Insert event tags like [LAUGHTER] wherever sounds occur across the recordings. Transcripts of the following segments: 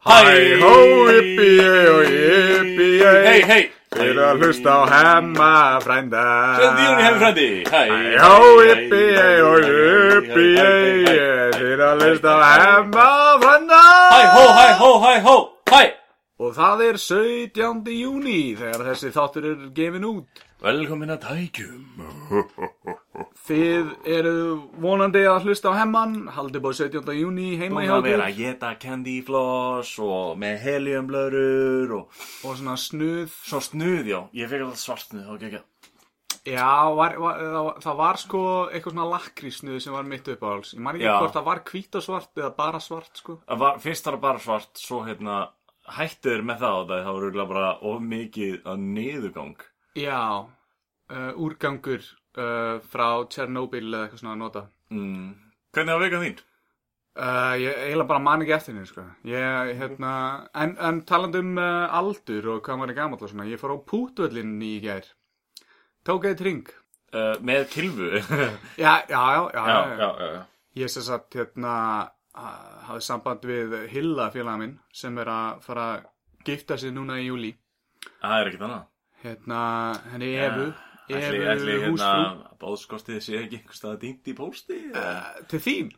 Hæ, hó, yppi, og yppi, Hei, hei Fyrir að hlusta á hemma frænda. Svendi Jóni hefur frændi. Hæ, hó, yppi, og yppi, Fyrir að hlusta á hemma frænda. Hæ, hó, hæ, hó, hæ, hó Hæ Og það er 17. júni þegar þessi þáttur er gefin út. Velkomin að tækjum [LAUGHS] Þið eru vonandi að hlusta á hemman Haldið búið 17. júni heima í Búin að vera að geta candy floss Og með heliumblörur Og Og svona snuð. Svo snuð, já. Ég fekk alltaf svart snuð, ok, ekki Já, var, var, það, það var sko eitthvað svona lakrísnuð sem var mitt upp á alls Ég man ekki Já. hvort það var hvít og svart eða bara svart sko. Það var, Fyrst var það bara svart Svo hérna hættuður með það og Það var rúglega bara of mikið að niðurgang. Já, uh, úrgangur uh, frá Tjernobyl eða eitthvað svona að nota. Mm. Hvernig var vegan þín? uh, Ég eiginlega bara man ekki eftir henni sko. Ég, hérna, En, en talandi um uh, aldur og hvað maður er gamall og svona Ég fór á pútvöllin í gær. Tók eitt ring Uh, með kilvu [LAUGHS] Já, já, já, já, já, já, já, já. Ég sem sagt hérna hafði samband við Hilla félaga minn sem er að fara að gifta sig núna í júli Það er ekkert annað. Hérna henni Evu Ætli, ætli hérna húsfrú Báðskostið sé ekki einhvers staða dýnt í pósti uh, til þín.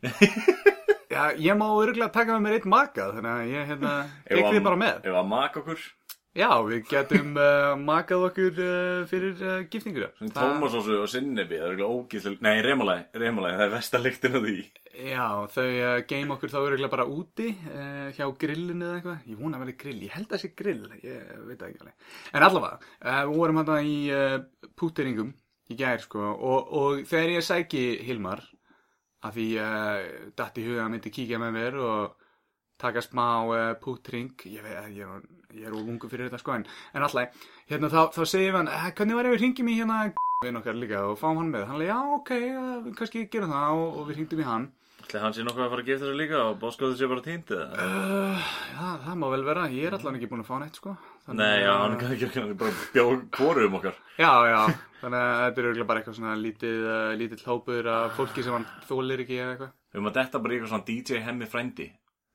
[LAUGHS] Já, ég má örgulega taka með mér eitt makað þannig að ég hérna ekki þið bara með. Ef að maka okkur? Já, við getum uh, makað okkur uh, fyrir uh, giftinguna. Svona tómasósu og sinnebi Það er ekki ógíslega Nei, remulæði, remulæði Það er vestalíktin af því. Já, þau geim okkur þá örgulega bara úti hjá grillinu eða eitthvað. Ég vona að vera grill, ég held að það sé grill ég veit ekki alveg. En allavega, við vorum hérna í púteringum í gær sko og, og þegar ég sæki Hilmar að því uh, datt í huga að myndi kíkja með mér og taka smá uh, pútring ég, ég, er, ég er ungu fyrir þetta sko en, en alltaf, hérna þá, þá segir hann eh, hvernig var ef við ringjum í hérna [LAUGHS] við okkar líka og fáum hann með? Hann leið, já ok, uh, kannski gerum það og, og við ringdum í hann. Ætli hann sé nokkuð að fara að gifta þessu líka Og báðskostið sé bara uh, já, það má vel vera, ég er allan ekki búin að fá neitt sko Nei, já, hann kann ekki Hann er bara að bjóða hvoru um okkar. Já, já, þannig að þetta er auðvitað bara eitthvað svona lítið, uh, lítill hópur af fólki sem hann þólir ekki eða eitthvað. Við að detta bara eitthvað svona DJ hemmi frændi.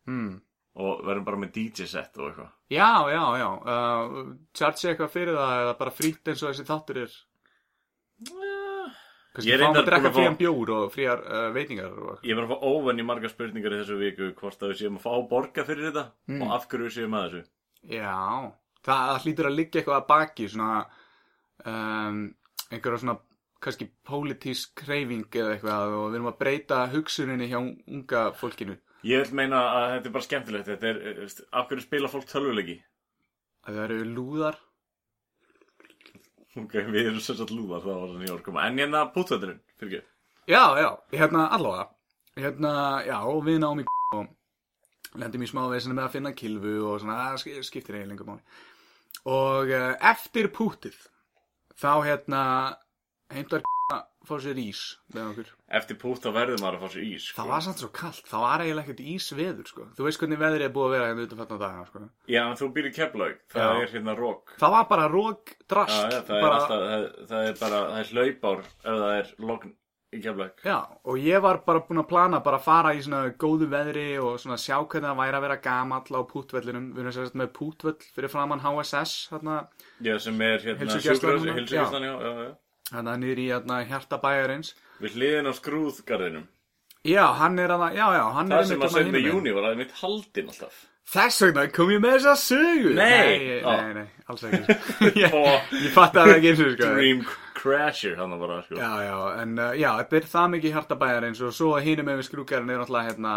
Hmm. Og verðum bara með DJ set og eitthvað. Já, já, já. Uh, Charge eitthvað fyrir það eða bara frýtt eins og þessi þáttur er? Kannski Ég er fáum reyndar að drekka frían bjór og fríar uh, veitingar og Ég er bara að fá óvenni margar spurningar í þessu viku Hvort að við séum að fá borga fyrir þetta Mm. Og af hverju við séum að þessu. Já, það hlýtur að liggja eitthvað að baki svona um, einhverja svona kannski pólitísk hreyfing eða eitthvað og við erum að breyta hugsuninni hjá unga fólkinu. Ég vil meina að þetta er bara skemmtilegt. Þetta er, eh, af hverju spila fólk tölvuleiki? Að það eru lúðar. Ok, við erum sagt lúðar, það var svona í orkum En hérna pútvöldurinn, fyrir ekki? Já, já, hérna allavega. Hérna, já, við náum í [LAUGHS] og lendum í smá vesinu með að finna kilfu og svona, það sk- skiptir eiginlega lengur máli og uh, eftir pútið þá hérna heimtar að fá sér ís Eftir pút þá verður maður að fá sér ís sko. það var samt svo kallt, það var eiginlega ekkert ís veður sko. þú veist hvernig veður er búið að vera hérna utan fatna daga sko. Já, en þú býr í Keflaug, það Já. er hérna rók það var bara rók Já, drast já, það er bara, alltaf, það, það er bara, það er hlaupár ef það er logn í Keflaug Já, og ég var bara búinn að plana bara að fara í svona góðu veðri og svona sjá hvernig það væri að vera gamall á pútvellinum. Við erum sérst með pútvöll fyrir framann HSS, hérna, Já, sem er hérna já, já hérna niður í hérna hjarta bæjarins. Við hliðin á skrúðgarðinum Já, hann er að, já, já, hann Það er sem einmitt að þarna senda hinum megin. júni var að mitt haldin alltaf Þess vegna kom ég með þessa sögu. Nei! Nei, nei, nei, alls ekki. [LAUGHS] ég, ég fatt að það ekki eins og sko. Dream Crasher, hann bara, sko Já, já, en uh, já, þetta er það mikið hjarta bæjarins og svo hinum með við skrúkarinn er náttúrulega hérna,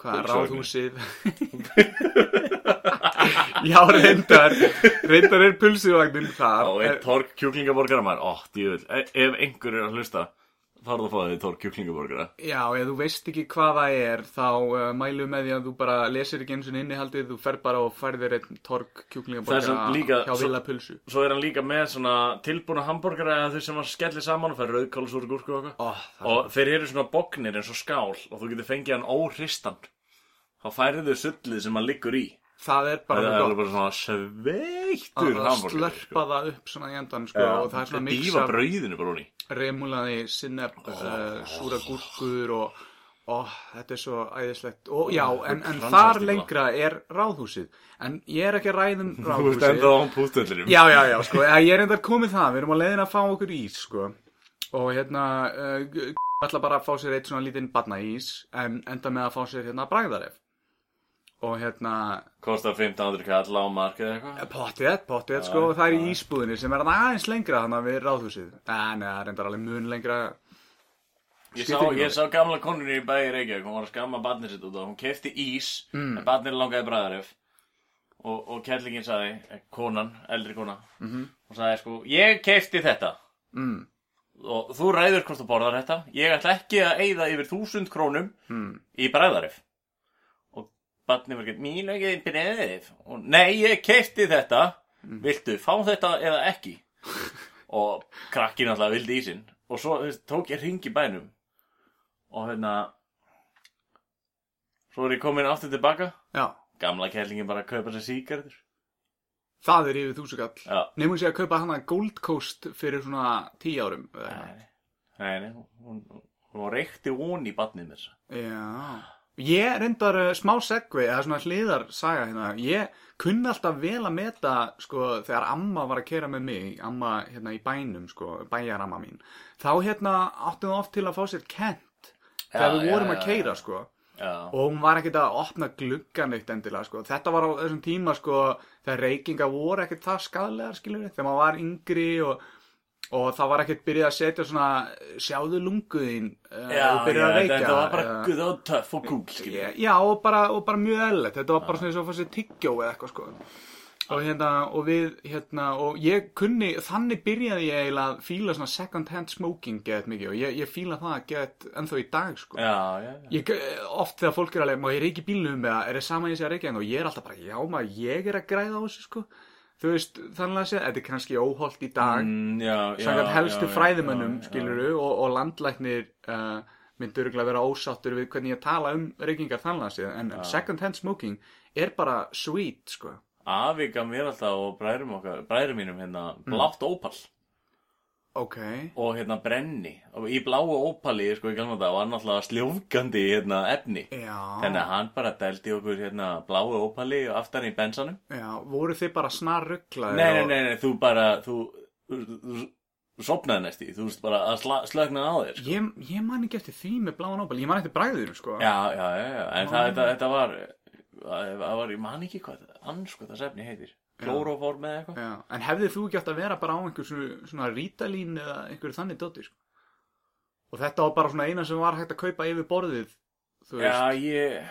hvað, ráðhúsið. [LAUGHS] já, reyndar, reyndar er pulsuvagnin þar. Og einn tork kjúklingaborgara maður, ó, djúvel Ef einhver er að hlusta farðu að fá þig tork kjúklingaborgara. Já, ef þú veist ekki hvað það er, þá uh, mælum með því að þú bara lesir ekki eins og innihaldið, þú fer bara og færðir einn er kjúklingaborgara hjá svo- Villa Pulsu. Svo er hann líka með svona tilbúna hambúrgara eða þau sem að skelli saman og fær rauðkáls úr gúrku og eitthvað. Það Og þeir eru svona bognir eins og skál og þú getur fengið hann óhristan. Þá færið þau sullið sem hann liggur í. Það er bara Það er bara svona sveittur að hambúrgari slörpa það upp svona í endan, sko, og það er svona mix Remulaði, sinneb, uh, súra gúrkur og, Ó, þetta er svo æðislegt. Og já, en, en þar lengra er ráðhúsið. En ég er ekki að ræðum Þú ert ráðhúsið. enda á pútöllinum Já, já, já, sko, ég er enda komið það við erum á leiðin að fá okkur ís, sko. Og hérna uh, ætla bara að fá sér eitt svona lítinn badna ís en enda með að fá sér hérna bragðaref og hérna Kostar 1500 kall á markið eitthvað? Pottið, pottið, sko, og það er í ísbúðinni sem er aðeins lengra þannig við ráðhúsið. En það er reyndar alveg mun lengra. Ég sá, ég sá gamla konunni í bæði Reykjavík, hún var að skamma barnið sitt út og hún kefti ís, Mm. en barnið langaði bræðaref. Og, og kellingin sagði, eh, konan, eldri kona, -hmm. hún sagði sko, ég kefti þetta. Mm, og þú ræður hvort þú borðar þetta, ég ætla ekki að eyða yfir þúsund krónum mm. í bræðaref barnið var ekki, mín ekki bræðaref og nei, ég kefti þetta, viltu fá þetta eða ekki? Og krakkin alltaf vildi ísinn og svo veist, tók ég hring í bænum. Og hérna svo er ég komin aftur tilbaka. Já, gamla kellingin bara að kaupa sér síkardur það er yfir þúsugall. já, Nefnum sér að kaupa hana Gold Coast fyrir svona tíu árum. nei, nei, hún, hún, hún reykti von í barnið mér Já. Ég reyndar uh, smá segvi, eða svona hliðarsaga hérna. Ég kunni alltaf vel að meta, sko, þegar amma var að kera með mig, amma hérna í bænum, sko, bæjaramma mín. Þá hérna áttum við oft til að fá sér kent þegar við vorum að keira, sko. og hún var ekkert að opna gluggan eitt endilega sko. þetta var á þessum tíma sko, þegar reykinga voru ekkert það skadlegar skilur við, þegar maður var yngri og, og það var ekkert byrjað að setja svona sjáðu lunguðin uh, já, og byrjað að reykja. þetta var bara, eða- það var töff og kúl Já, já, og bara, og bara mjög eðlilegt. Þetta var bara svona eins og að sér tyggjó eða eitthvað sko. Og hérna, og við, hérna og ég kunni, þannig byrjaði ég eiginlega að fíla svona second hand smoking geðt mikið og ég, ég fíla það geðt ennþá í dag sko. Já. Ég, oft þegar fólk er alveg, má ég reiki bílnum eða er það sama ég sé að reykja en og ég er alltaf bara, já maður, ég er að græða á þessu sko þú veist, þannig að segja, þetta er kannski óholt í dag. Mm, já, já, samkvæmt helstu já, já, fræðimönnum, já, já. skiluru og, og landlæknir uh, myndur örugglega vera ósáttur við hvernig ég tala um reykingar þannig að segja, en second hand smoking er bara sweet, sko. Afi gaf mér alltaf og bræðrum mínum hérna blátt ópal ok, og hérna brenni. Og í bláu ópali sko dag var náttúrulega sljófgandi hérna efni. Já. Þannig að hann bara deldi okkur hérna bláu ópali og aftan í bensanum. Já, voru þið bara snar rugglaðir nei, nei, nei, nei, þú bara þú, þú, þú, þú sopnaði næsti þú veist bara að sla, slögna á þér sko. Ég, ég man ekki eftir því með bláan óbal, ég man eftir bræðinu, sko. Já, já, já, já, en það, þetta, þetta var það var, ég man ekki hvað hvað það sefni heitir klóróform eða eitthvað Já, en hefðið þú ekki átt að vera bara á einhver svona, rítalín eða einhver þannig dóti, sko? Og þetta var bara svona eina sem var hægt að kaupa yfir borðið, þú veist? já, ég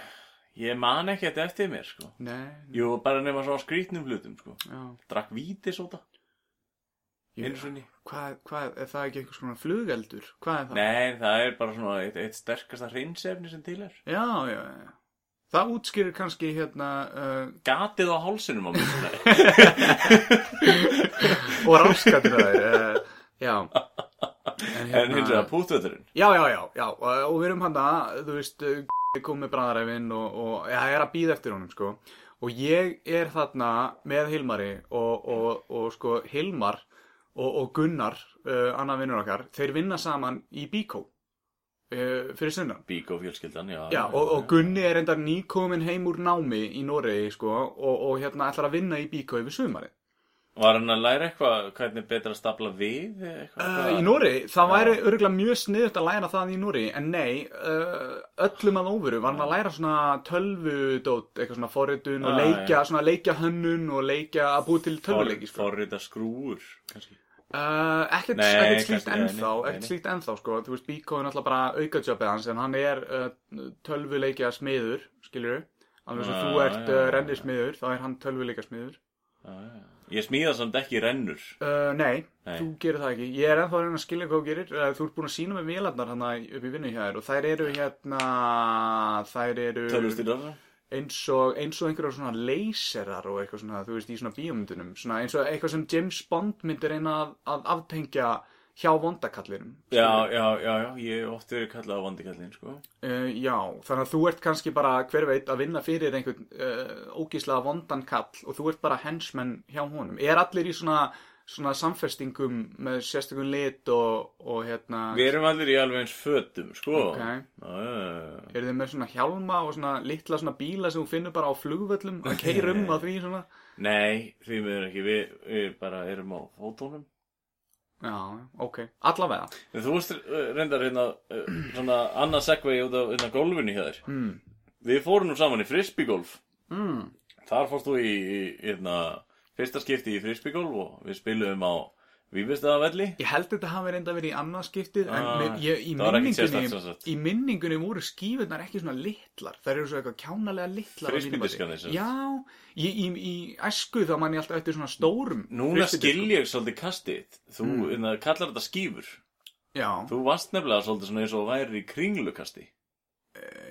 ég man ekki þetta eftir mér sko Nei, jú, bara nema svo á skrýtnum hlutum sko já. drakk vítisóta Ég- einu sinni Hvað, hvað, er það ekki eitthvað svona flugeldur? Hvað er það? Nei, það er bara svona eitt, eitt sterkasta hreinsefni sem til er. Já, já, já. Það útskýrir kannski hérna, uh, Gatið á hálsinum á mér. og ráskatir það er, uh, já. En, en hins vegar pútvöldurinn. Já, já, já, já, og, og við erum hann að, þú veist, uh, kom með bræðaræfinn og, og ja, ég er að býða eftir honum, sko. Og ég er þarna með Hilmari og, og, og sko, Hilmar og, og Gunnar, uh, annar vinnur okkar, þeir vinna saman í Bíkó uh, fyrir sunnan. Bíkó fjölskyldan, já. Já, og, og Gunni er endar nýkomin heim úr námi í Noregi, sko, og, og hérna ætlar að vinna í Bíkó yfir sumarið. Var hann að læra eitthvað, hvernig er betra að stapla við? Eitthvað, Uh, í Noregi, það væri örgulega mjög sniðut að læra það í Noregi, en nei, uh, öllum að óveru var hann að læra svona tölvudót, eitthvað svona forritun og Ah, leikja, svona leikja hönnun og leikja að búi til tölvuleiki, sko. Forrita skrúur, kannski. Uh, ekkert, slíkt ennþá, ekkert slíkt ennþá, sko, þú veist, Bíkó er náttúrulega bara aukajobbið hans, en hann er uh, tölvuleikja smiður, skilur alveg sem Ah, þú ert já, uh, rennismiður, þá er hann tölvuleika smiður. Já, já. Ég smíða samt ekki rennur. Uh, nei, Nei. þú gerir það ekki. Ég er ennþá að að skilja hvað þú gerir. Uh, þú ert búin að sína með vélarnar hann upp í vinnu hjá þér og þær eru hérna, þær eru Tölvustýrar. Eins og, eins og einhverjar svona leyserar og eitthvað svona, þú veist, í svona bíómyndunum. Svona eins og eitthvað sem James Bond myndir reyna að, að aftengja hjá vondakallinum. Já, já, já, já, ég hef oft verið kallað á vandikallin, sko. Uh, já, þannig að þú ert kannski bara, hver veit, að vinna fyrir einhvern uh, ógíslega vondan kall og þú ert bara hensmenn hjá honum. Er allir í svona svona samfestingum með sérstökum lit og, og hérna Við erum allir í alveg eins fötum, sko. Ok. Já, já, já. eru þið með svona hjálma og svona litla svona bíla sem þú finnur bara á flugvöllum að keira um að því svona Nei, því miður ekki, við, við bara erum á fótónum. já, ok, allavega En þú veist uh, reyndar hérna uh, svona annað segvei út af hérna gólfinu hjá þér. mm. Við fórum nú saman í frisbeegolf. Mm. Þar fórst þú í, í hérna, fyrsta skipti í frisbeegolf og við spiluðum á Vífestaðavelli. Ég held þetta hafi reynda verið í annað skiptið en Ah, mér, ég, í, minningunni, í minningunni voru skífurnar ekki svona litlar þær eru svo eitthvað kjánalega litlar sagt. Já, í, í, í æsku þá man ég alltaf eftir svona stórum Núna skil ég svolítið kastið. Þú Mm. hérna, kallar þetta skífur. Já, Þú varst nefnilega svolítið svona eins og væri í kringlukasti.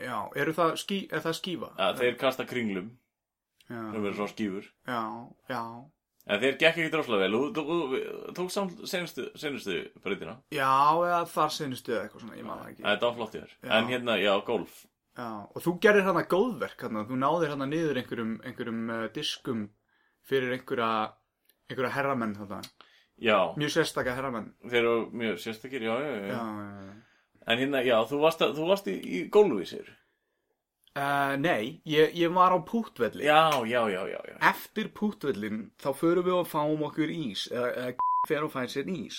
já, eru það, skí, er það skífa? Að þeir kasta kringlum, sem verður svona skífur. já, já, En þeir gekk ekki droslega vel. Þú- Þú þú tók samt senustu, senustu breytina. já, eða þar sinustu eða eitthvað svona, ég það ekki Þetta var flott í þér. En hérna, já, golf. Já, og þú gerir hana góðverk hana, þú náðir hana niður einhverjum, einhverjum uh, diskum fyrir einhverja einhverja herramenn þetta Já, mjög sérstaka herramenn þeir eru mjög sérstakir, já, já, já. já. En hérna, já, þú varst, að, þú varst í, í golfvísir. Uh, nei, ég, ég var á púttvelli. Já, já, já, já, já. eftir púttvellin þá förum við og fáum okkur ís eða, eða fer og fær sér ís.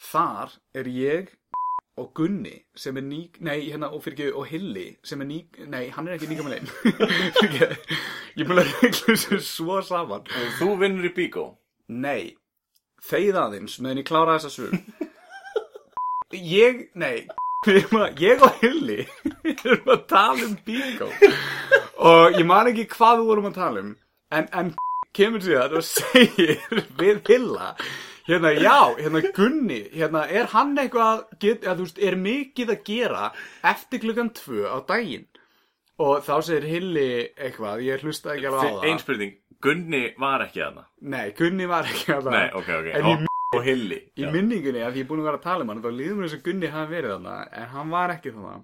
Þar er ég og Gunni sem er ný nei, hérna, og fyrir ekki, og Hilli sem er ný nei, hann er ekki nýga með lein ég mun að regla þessu svo saman. Og þú vinnur í bíkó. Nei, þeir aðeins meðan ég klára þessa svör. [LAUGHS] Ég, nei [LAUGHS] Ég og Hilli erum að tala um bíkó og ég man ekki hvað við vorum að tala um en, en kemur síðan og segir við Hilla hérna, já, hérna Gunni hérna, er hann eitthvað get, þú veist, er mikið að gera eftir klukkan tvö á daginn og þá segir Hilli eitthvað, ég hlusta ekki alveg á það Einn spurning, Gunni var ekki aðna. Nei, Gunni var ekki að það Nei, ok, ok. En í og, Hilli. Í Já. minningunni, að því ég er búin að vera að tala um hann þá líður mér þess að Gunni hafi verið þarna en hann var ekki þarna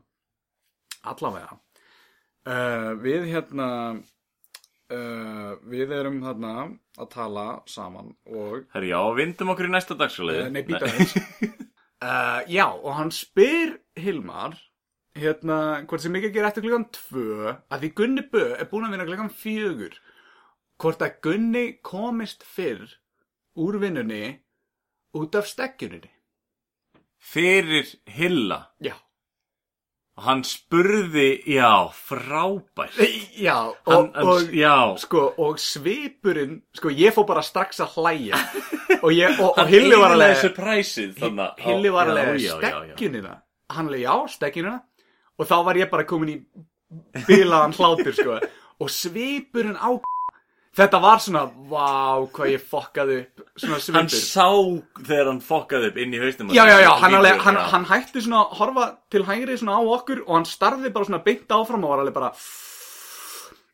allavega. Uh, við hérna uh, við erum þarna að tala saman og Herri, já, vindum okkur í næsta dagsfjöliði. uh, nei, býta eins já, og hann spyr Hilmar hérna, hvort sem ekki gera eftir klukkan tvö að því Gunni Bö er búin að vinna klukkan fjögur hvort að Gunni komist fyrr úr vinnunni út af stekjuninni Fyrir Hilla. já Hann spurði, já, frábært. Já, og, Hann, hann, og, já, sko, og svipurinn, sko, ég fór bara strax að hlæja. Og, ég, og, Hilli var alveg, surpriseið þannig. á- Hilli var alveg stekkinina, hann alveg, já, stekkinina. Og þá var ég bara komin í bilaðan hlátur, sko, og svipurinn á þetta var svona, vá, hvað ég fokkaði upp, svona Hann svipur. sá þegar hann fokkaði upp inn í haustum. Já, já, já, hann, alveg, hann, hann hætti svona að horfa til hægri svona á okkur og hann starði bara svona beint áfram og var alveg bara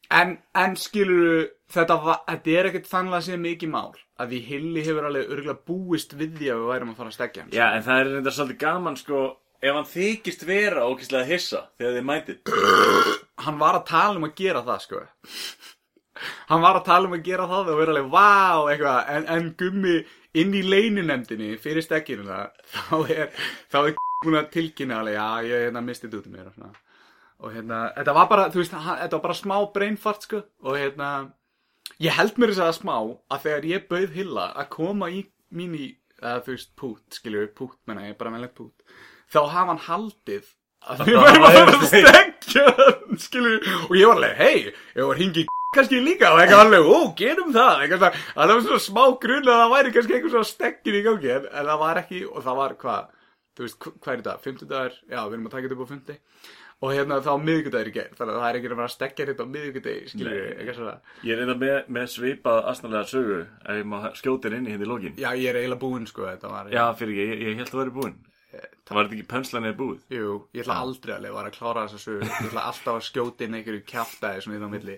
En, en skilur þetta, var, þetta er ekkert þannig að sé mikið mál að því Hilli hefur alveg örgulega búist við því að við værum að fara að stekja hann Já, en það er reynda svolítið gaman, sko, ef hann þykist vera ókýrslega hissa þegar þið mætið. Hann var að tala um að gera það sko Hann var að tala um að gera það og vera alveg vá eitthvað. En, en gummi inn í leinunemdini fyrir stekkinu þá er, þá er búin að tilkynna alveg já, ég hérna misti þetta út um mér og svona. Og hérna, þetta var bara, þú veist, þetta var bara smá brainfart, sko, og hérna, ég held mér þess að smá að þegar ég bauð Hilla að koma í mín í, eða þú veist, pút, skiljur, pút, menna ég, bara meðlegt pút, þá hafa hann haldið að [LAUGHS] við værum að stekja hann, skiljur, og ég var alveg, hei, ég var hingi kannski líka, og eitthvað alveg, ó, gerum það, eitthvað það var svona smá grunn að það væri kannski eitthvað svona stekkin í gangi, en, en það var ekki, og það var hvað, þú veist, hva- hvað er þetta, fimmtudagur, já, við erum að taka þetta upp á fimmti, og hérna þá miðvikudagur í gerð, þannig að það er ekki að vera að stekja þetta á miðvikudagi, skiljur, Nei. eitthvað svona, Ég er reynda með, með svipað asnalega sögu ef má skjóta inn í hindi lókin. já, ég er eiginlega búinn, sko, þetta var, Já, fyrir ekki, ég, ég held að vera búinn. Það var ekki pönslanir búið. jú, ég ætla aldrei að lefa að klára þessa sögu, ég ætla alltaf að skjóta inn einhverju kjaftaði svona í þá milli,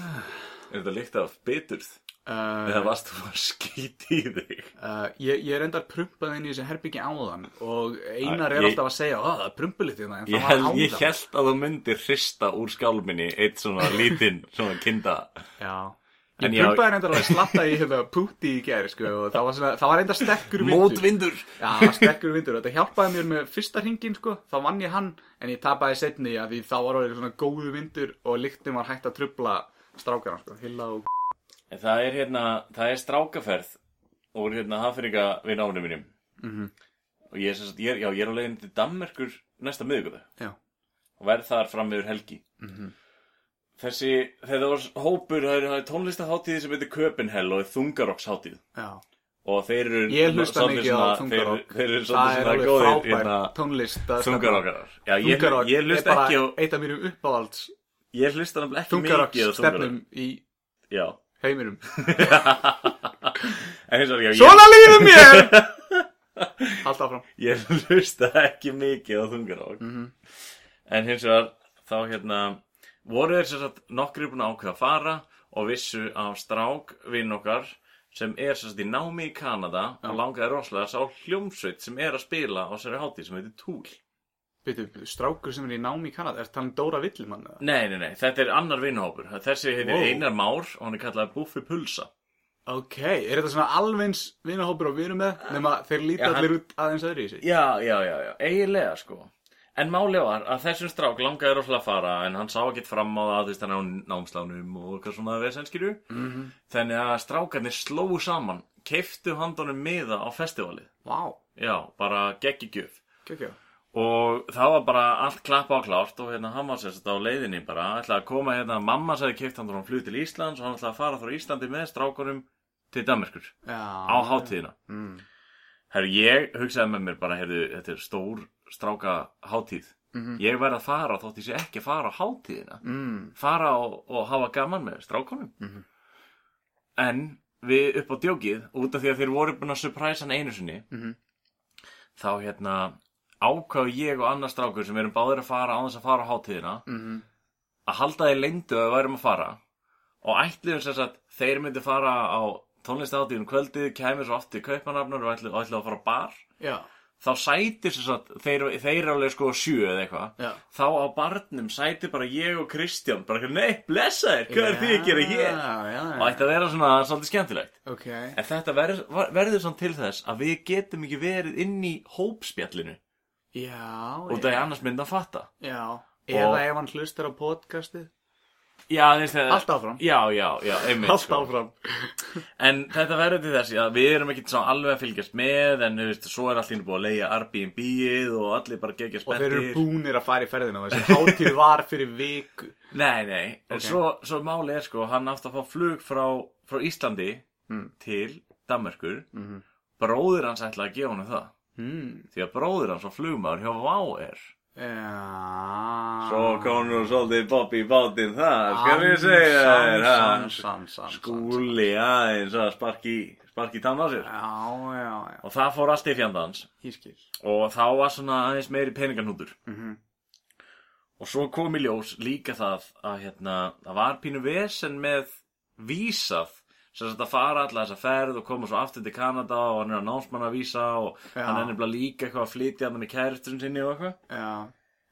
Er þetta líkt af biturð? uh, Eða varst þú að skýti í þig? Uh, ég, ég er enda prumpað inn í þessi herbyggi áðan og Einar er Ég- alltaf að segja að það er prumpulítið hérna en Ég það held, var ég held að þú myndir hrista úr skálminni eitt svona lítinn, [LAUGHS] svona kinda. Já, Ég En já, pumpaði reyndar alveg slatta í hérna púti í gæri sko og það var, svona, það var reyndar stekkur vindur. Mótvindur. Já, stekkur vindur. Og þetta hjálpaði mér með fyrsta hringin sko. Þá vann ég hann en ég tapaði setni að því þá var orðið svona góðu vindur og lyktin var hægt að trubla strákana sko, Hilla og En það er hérna, það er strákaferð úr hérna hafringa við náunum mínum Mhm. og ég er, sem sagt, ég er, já, ég er á leiðin til Danmerkur næsta miðvikudag. Já, og verð þar fram yfir helgi. Mhm. Þessi, það var hópur, það er, það er tónlistaháttíð sem heitir Köpenhell og er þungarokksháttíð já. Og þeir eru Ég hlusta svolítið mikið á svona- þungarokk Þeir, þeir eru Það svolítið er svona alveg góðir frábær hérna, tónlist að þungarokkarar. Já, ég, Þungarokk ég hlusta er bara ekki á eitt af mínum uppáhalds Ég hlusta náttúrulega ekki mikið á stefnum þungarokk í Já. heiminum. [LAUGHS] En hins vegar, já, ég, Svona líður mér! [LAUGHS] Haldt áfram. Ég hlusta ekki mikið á þungarokk Mhm. En hins vegar, þá hérna voru þeir sem sagt nokkri búin að ákveða að fara og vissu af strák vinn okkar sem er sem sagt í námi í Kanada og langaði rosalega að sá hljómsveit sem er að spila á sér hátíð sem heitir Tool. Strákur sem er í námi í Kanada Er talað um Dóra Villimann? eða? Nei, nei, nei, þetta er annar vinnhópur. Þessi heitir Wow. Einar Már og hann er kallað Buffi Pulsa. Ok, er þetta svona alveins vinahópur og við erum með nema þeir líta allir út aðeins öðru í sig Já, já, já, já, eiginlega sko. En málið var að þessum strák langaði rosalega að fara en hann sá ekkert fram á það að þú veist hann á námslánum og eitthvað svona vesenskirju. mm -hmm. Þannig að strákarnir slóu saman, keiftu handunum miða á festivalið. Vá, Já, bara geggjugjöf. gekkja Og það var bara allt klappa á klárt og hérna hann var sérst á leiðinni bara, ætlaði að koma hérna, mamma sagði keift hann frá flug til Íslands og hann ætlaði að fara frá Íslandi með strákunum til Danmarkur á hátíðina. mm. Herru, ég hugsaði með mér bara, heyrðu, þetta er stór stráka hátíð. Mhm. Ég verð að fara þótt ég sé ekki fara á hátíðina. Mm. Fara og, og hafa gaman með strákunum. Mhm. En við upp á djókið, út af því að þeir voru búin að surprise hann einu sinni, Mhm. þá hérna ákvað ég og annar strákur sem erum báðir að fara á þess að fara á hátíðina Mm að halda þeir leyndu að við værum að fara. Og ætliðum sem sagt þeir myndi fara á tónlistaháttíðin kvöldið kæmur svo oft til kaupmanafnur og ætliðum ætli að fara á bar. Já, þá sætir sem sagt þeir, þeir eru alveg sko sjö eða eitthvað. Þá á barnum sætir bara ég og Kristján bara nei, blessa þér, hvað er þið að gera já, og ætti að vera svona svolítið skemmtilegt. Ok. En þetta verður, verður svona til þess að við getum ekki verið inn í hópspjallinu Já, og það er annars mynd að fatta. Já. Eða ef hann hlustar á podcastið. Já, þeir, Allt áfram. Já, já, já, einmitt Allt sko. áfram. En þetta verður til þess að við erum ekki svona alveg að fylgjast með en veist, svo er allir búið að leia Airbnb-ið og allir bara gegja Og þeir eru búnir að fara í ferðina Þessi hátíð var fyrir viku. Nei, nei, en Ok. svo, svo máli er sko hann átti að fá flug frá, frá Íslandi Mm. til Danmerkur. Mhm. bróðir hans ætlaði að gefa honum það mm. því að bróðir hans var flugmaður hjá Vá er. Já. Svo kom nú svolítið Bob í bátinn það, skal við segja þér Skúli aðeins að sparki, sparki tann á sér. Já, já, já. Og það fór allt í fjandans og þá var svona aðeins meiri peningarnútur Mhm. og svo kom í ljós líka það að hérna, það var pínu vesen með vísað sem að fara alla þessa ferð og koma svo aftur til Kanada og hann er að námsmanna vísa og Já. hann er nefnilega líka eitthvað að flytja hann með kæristun sinni og eitthvað Já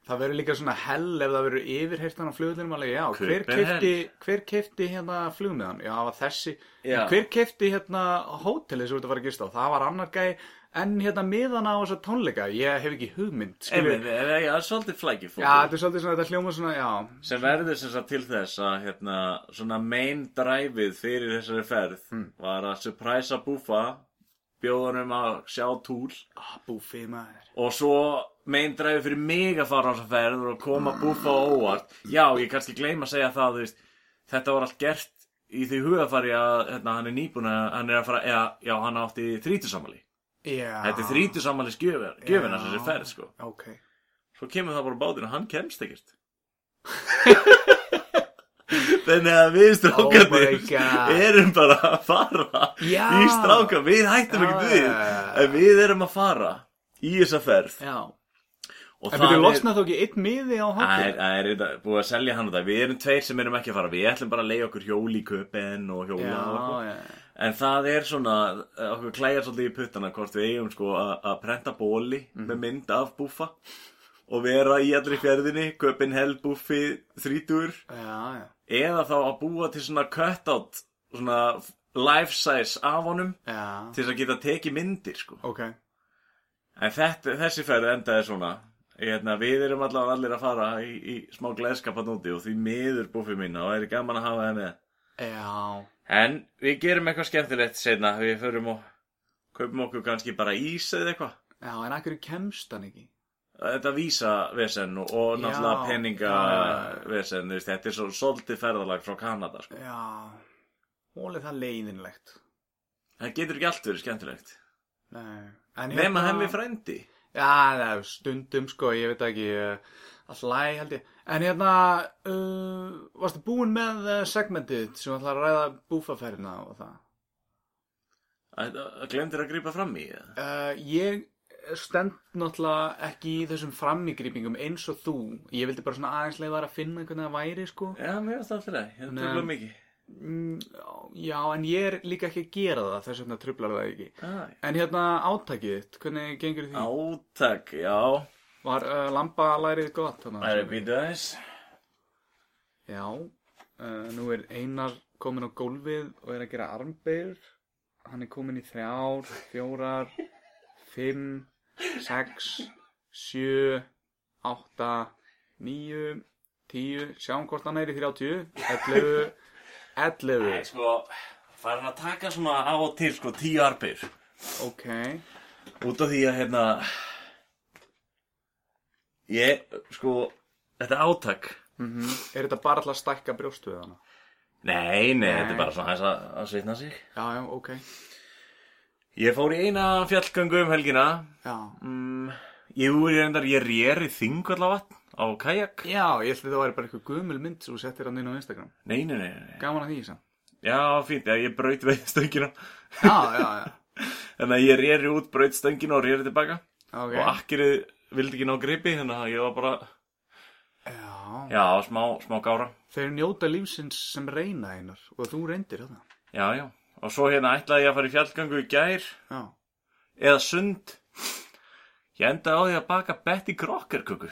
Það verður líka svona hell ef það verður yfirheyrt hann á flugullinum alveg, já, hver Kupen kefti, hver kefti hérna flugmiðan? Já, það var þessi, Já. hver kefti hérna hótelið sem þú ert að fara að gista á? Það var annar gæ, en hérna miðana á þessa tónleika, ég hef ekki hugmynd. Einmitt, það er svolítið flækið Já, þetta er svolítið svona, þetta hljóma svona, já, sem verður sem sagt til þess að hérna, svona main driveið fyrir þessari ferð Hmm. var að surprisa búfa bjóðanum að sjá túl ah, búfið maður. og svo main driveið fyrir mig að fara á þessa ferð og koma búfa á óvart já, ég kannski gleyma að segja það veist, þetta var allt gert í því hugafari að hérna, hann er nýbúin að hann er að fara, eða, já, hann átti þrítusamali Já. þetta er þrítusamali gjöfina sem þessi ferð sko Ok. Svo kemur það bara bátinn og hann kemst ekkert [LAUGHS] Þannig að við Oh my strákarnir God. erum bara að fara Já. í strákar, við hættum Já, ekki við já, já, já. en við erum að fara í þessa ferð Já. og En byrju, losnað þó ekki einn miði á Það er, það er þetta, búið að selja hann þetta Við erum tveir sem erum ekki að fara Við ætlum bara að leiða okkur hjól í köpen og hjóla og eitthvað. já. En það er svona, eh, okkur klæjar svolítið í puttana hvort við eigum sko að prenta bóli Mhm. með mynd af búffa og vera í allri fjörðinni, köpin hell búffi þrítur Já, já. eða þá að búa til svona cutout svona life size af honum Já, til þess að geta tekið myndir sko. ok. En þetta, þessi ferð endaði svona hérna, Við erum allavega allir að fara í, í smá gleðskapan úti og því miður búfið mína og er gaman að hafa það með Já, En við gerum eitthvað skemmtilegt seinna Við förum og kaupum okkur kannski bara ís eða eitthvað já, en akkur kemst hann ekki? Þetta vísa vesen og, og náttúrulega Já, peninga já, já, já. vesen þú veist, Þetta er svo svolítið ferðalag frá Kanada sko. Já, hólið það leiðinlegt. Það getur ekki allt verið skemmtilegt Nei. En Nema hemmi frændi Já, stundum sko, ég veit ekki, uh, all læg held ég. En hérna, uh, varstu búinn með uh, segmentið sem ætlar að ræða búfaferðina og það? Glemdir að grípa fram í það? Uh, ég stend náttúrulega ekki í þessum framígrýpingum eins og þú. Ég vildi bara svona aðeins leiðar að finna hvernig það væri sko. Já, mér finnst það alltaf leið, ég tröfla mikið Mm, já, en ég er líka ekki að gera það, þess vegna trublar það ekki. ah, En hérna áttakið þitt, hvernig gengur því? Átak, já Var uh, lambalærið gott? Það er býtu aðeins. Já, uh, nú er Einar komin á gólfið og er að gera armbeir. Hann er komin í þrjár, fjórar, fimm, sex, sjö, átta, níu, tíu, sjáum hvort hann er í þrjáttíu, ellefu, ellefu, Sko, farin að taka svona á og til, sko, tíu arbir ok, Út af því að, hérna Ég, sko, þetta átak mm er þetta bara alltaf að stækka brjóstu við hana? Nei, nei, þetta er bara svona þess að, að svitna sig Já, já, ok, Ég fór í eina fjallgöngu um helgina já. mm, Ég úr ég endar, ég réri þingvallavatn á kajak Já, ég held að það væri bara eitthvað gumul mynd sem þú settir hann inn á Instagram. Nei, nei, nei, nei Gaman að því, sann. Já, fínt, já, ég braut veið stöngina Já, já, já. [LAUGHS] Þannig að ég réri út, braut stöngina og réri tilbaka Ok. Og akkirið vildi ekki ná gripi Þannig að ég var bara, Já. já, smá, smá gára Þeir njóta lífsins sem reyna einar og þú reyndir þetta. Já, já Og svo hérna ætlaði ég að fara í fjallgöngu í gær Já. Eða sund Ég endaði á því að baka Betty Crocker kuku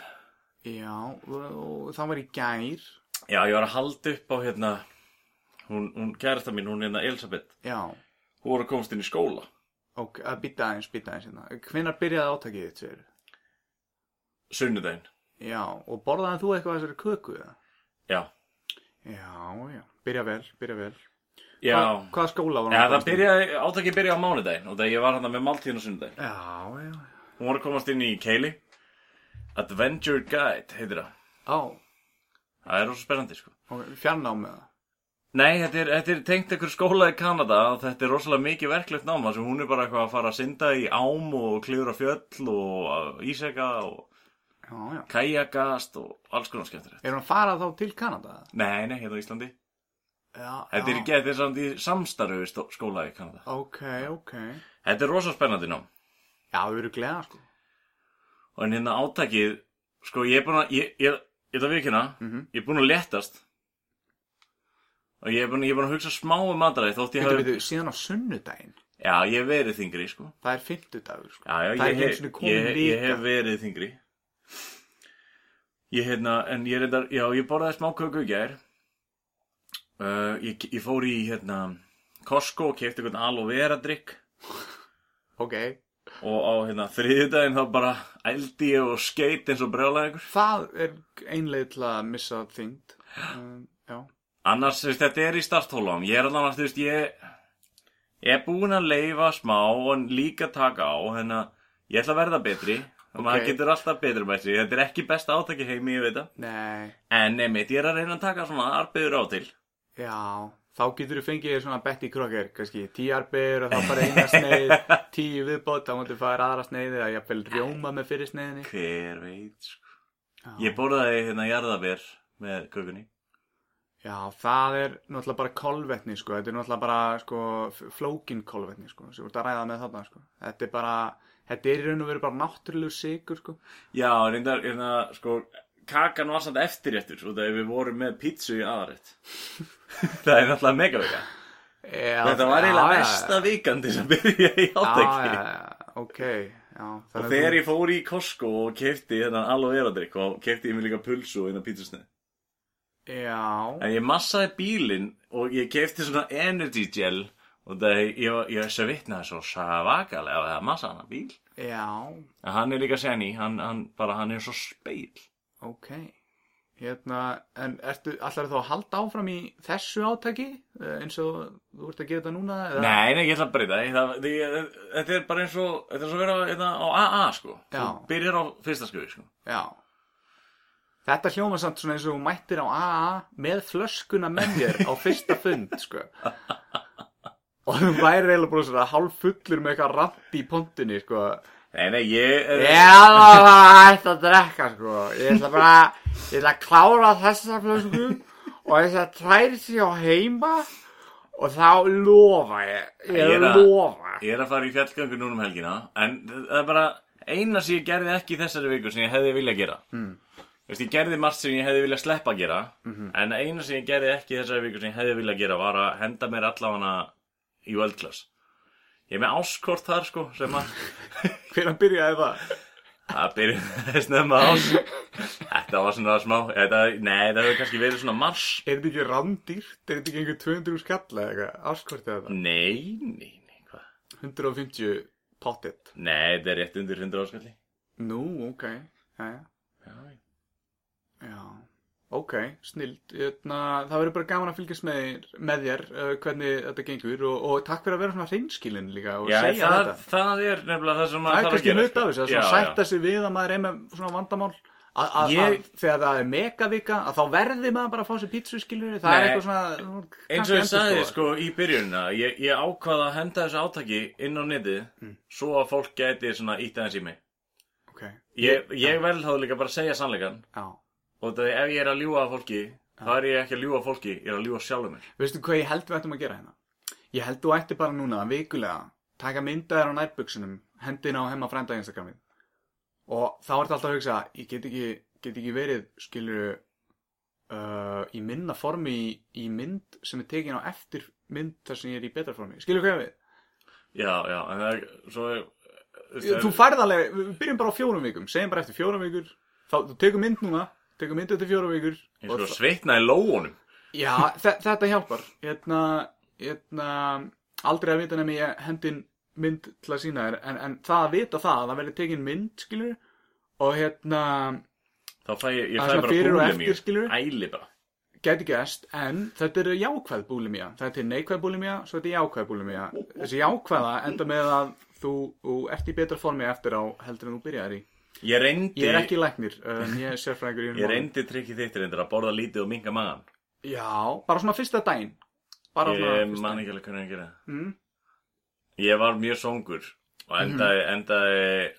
Já, og, það var í gær. Já, ég var að halda upp á hérna Hún, hún kærasta mín, hún hérna Elisabeth Já. Hún voru að komast inn í skóla Og að bytta aðeins, bytta aðeins hérna. Hvenær byrjaði átakið þitt, segir? Sunnudaginn Já, og borðaði þú eitthvað þessari köku, eða? Já, Já, já. Byrja vel, byrja vel. já Hva, hvaða skóla var Já, að það byrjaði, átakið byrjaði á mánudaginn Og þegar ég var hérna með máltíðin á sunnudaginn Já, já. Hún var að komast inn í Keili Adventure Guide heitir það Á, Það er rosa spennandi sko og fjarnámið það. Nei, þetta er, þetta er tengt einhver skóla í Kanada og þetta er rosalega mikið verklegt náma sem hún er bara eitthvað að fara að synda í ám og klifra fjöll og íseka og Já, kajakast og alls konar skemmtilegt. Er hann að fara þá til Kanada? Nei, nei, hérna á Íslandi. Já, Þetta er, þetta er samt í samstarfi við skóla í Kanada. Ok, ok. Þetta er rosa spennandi nám. Já, við erum gleða, sko. Og en hérna átakið, sko ég er búin að, ég, ég, ég vikina, Mhm. ég er búin að léttast. Og ég er búin, ég er búin að hugsa smá um matræði þótt ég hafi, síðan á sunnudaginn. já, ég hef verið þingri, sko. Það er fimmtudagur, sko. Já, já, ég, hef, ég, ég hef verið þingri Ég hérna, en ég reyndar, já, ég borðaði smá köku í gær uh, ég, ég fór í, hérna, Costco og kefti einhvern aloe vera drikk Ok. og á, hérna, þriðjudaginn þá bara ældi ég og skeit eins og brjálæði ykkur Það er einleið til að missa þyngd. Um, já. Annars, þú veist, þetta er í starthólum Ég er alveg, þú veist, ég Ég er búinn að leifa smá og líka taka á, hérna Ég ætla að verða betri og maður getur alltaf betri bætri Þetta er ekki besta átaki heimi, ég veit Nei. En nefnitt, ég er að reyna að taka svona arbeður á til Já. Þá getur þú fengið svona Betty Crocker, kannski tíu arbir og þá bara eina sneið, [LAUGHS] tíu viðbót, þá mútið fara aðra sneiði eða jafnvel rjóma með fyrir sneiðinni. Hver veit, sko Já. Ég borðaði hérna jarðaber með kökunni Já, það er náttúrulega bara kolvetni, sko. Þetta er náttúrulega bara, sko, flókin kolvetni, sko, Þetta er í raun og veru bara náttúrulegu sigur, sko. Já, reyndar, hérna, sko Kakan var samt eftirréttur og það við vorum með pítsu í aðrætt [LAUGHS] Það er náttúrulega megavika. Já, Þetta var eiginlega mesta vikandi sem byrja í átæki já, já, ok, já. Og þegar ég fór í Costco og kefti hérna aloe vera drikk og kefti ég mig líka pulsu og hérna pítsusneið Já, En ég massaði bílinn og ég kefti svona energy gel og það ég, ég, ég svitnaði svo svakalega að það massa hann bíl. já, En hann er líka senni, hann, hann, bara, hann er svo speil. ok. Hérna, en ertu, allar þá að halda áfram í þessu átaki eh, eins og þú ert að gera þetta núna? Eða? Nei, nei, ég ætla að breyta. Það, því, þetta er bara eins og, þetta er svo að vera hérna, á AA, sko. Já. Þú byrjar á fyrsta skrifi, sko. Já. Þetta hljóma samt svona eins og mættir á AA með flöskuna með þér á fyrsta fund, sko. [LAUGHS] Og þú væri eiginlega bara svona hálf fullur með eitthvað rapp í pontunni, sko. Nei, nei, ég... Ég er alveg að hætta að drekka, sko. Ég ætla bara, ég ætla að klára þessa flösku og ég ætla að træri sig á heima og þá lofa ég. Ég er er að- lofa. Ég er að fara í fjallgöngu núna um helgina, en það er bara eina sem ég gerði ekki þessari viku sem ég hefði viljað gera. Mm. Veist, ég gerði margt sem ég hefði viljað sleppa gera, en eina sem ég gerði ekki þessari viku sem ég hefði viljað gera var að henda mér allavega í world class. Ég er með áskort þar, sko, sem að [LAUGHS] Hvernig byrjaði það? það byrjaði [LAUGHS] snemma ás. Þetta var svona smá, þetta, nei, það hefur kannski verið svona mars. Er þetta ekki randýrt? Er þetta ekki einhver 200 skall eða eitthvað? Áskortið þetta? Nei, nei, nei, hvað? 150 pottet. Nei, þetta er rétt undir 100 áskalli. Nú, ok. Já, já. Já. Ok, snild. Hérna, það verður bara gaman að fylgjast með, með þér uh, hvernig þetta gengur og, og takk fyrir að vera svona hreinskilin líka og Já, segja það, þetta. það er nefnilega það sem Það maður er þarf að kannski gera. hlut af þessu, að Já, sætta sig við að maður er með svona vandamál. Að, þegar það er megavika, að þá verði maður bara að fá sér pítsu, skilur Það Nei. er eitthvað svona... Eins og ég sagði sko í byrjunina, ég, ég ákvaða að henda þessu átaki inn á netið Mm. svo að fólk gæti svona ítt aðeins í mig. Ok, Ég, ég vel þá líka bara að segja sannleikan já. Og það ef ég er að ljúga að fólki, þá er ég ekki að ljúga að fólki, ég er að ljúga sjálfum mér. Veistu hvað ég held við ættum að gera hérna? Ég held þú ætti bara núna, vikulega, taka myndaðir á nærbuksunum, hendina á hemma frænda Instagramið. Og þá ertu alltaf að hugsa, ég get ekki, get ekki verið, skilur, uh, í minna formi í, í mynd sem er tekin á eftir mynd þar sem ég er í betra formi. Skilur hvað við? Já, já, en það er svo... Þú færð alveg, við byrjum bara á fjórum vikum, segjum bara eftir fjórum vikur, þá, þú tekur mynd núna, tekur mynd eftir fjórum vikur. Ég sko svitna í lóunum. Já, þe- þetta hjálpar hérna, hérna aldrei að vita nefnir ég hendin mynd til að sína þér en, en það að vita það, að það verður tekin mynd skilur og hérna Þá fæ ég, ég fæ bara og búlimíu. eftir, skilurðu? Æli bara. gæti gæst, en þetta er jákvæð búlimía það er til neikvæð búlimía, svo þetta er jákvæð búlimía þessi jákvæða enda með að þú, ert í betra formi eftir á heldur en þú byrjaðir í Ég reyndi, ég er ekki læknir, en ég er sérfræðingur í ég þessum málum. reyndi trikkið þitt reyndar að borða lítið og minga magan. já, bara svona fyrsta daginn bara Ég man ekki alveg hvernig að gera það. mm. Ég var mjög songur og endaði, endaði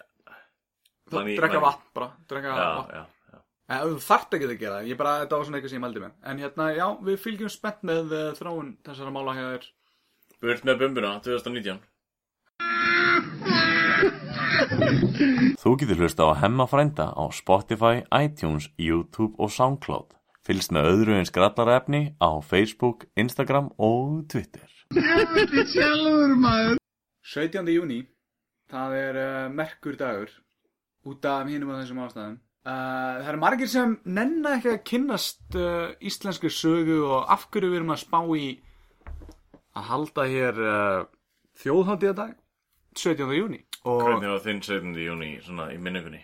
þú Man í- drekka vatn bara, drekka Já, vatn já, já En þú þarft ekki að gera það, ég bara, þetta var svona eitthvað sem ég mældi með. En hérna, já, við fylgjum spennt með uh, þróun þessara mála hér. Burt með bumbuna 2019 Þú getur hlusta á Hemma frænda á Spotify, iTunes, YouTube og Soundcloud. Fylgst með öðru eins grallarefni á Facebook, Instagram og Twitter. 17. júni, það er uh, merkur dagur, út af hinum á þessum ástæðum. Uh, það eru margir sem nenna ekki að kynnast uh, íslenski sögu og af hverju við erum að spá í að halda hér uh, þjóðháttíðadag 17. júni. Og Hvernig var þinn 17. júni svona í minningunni?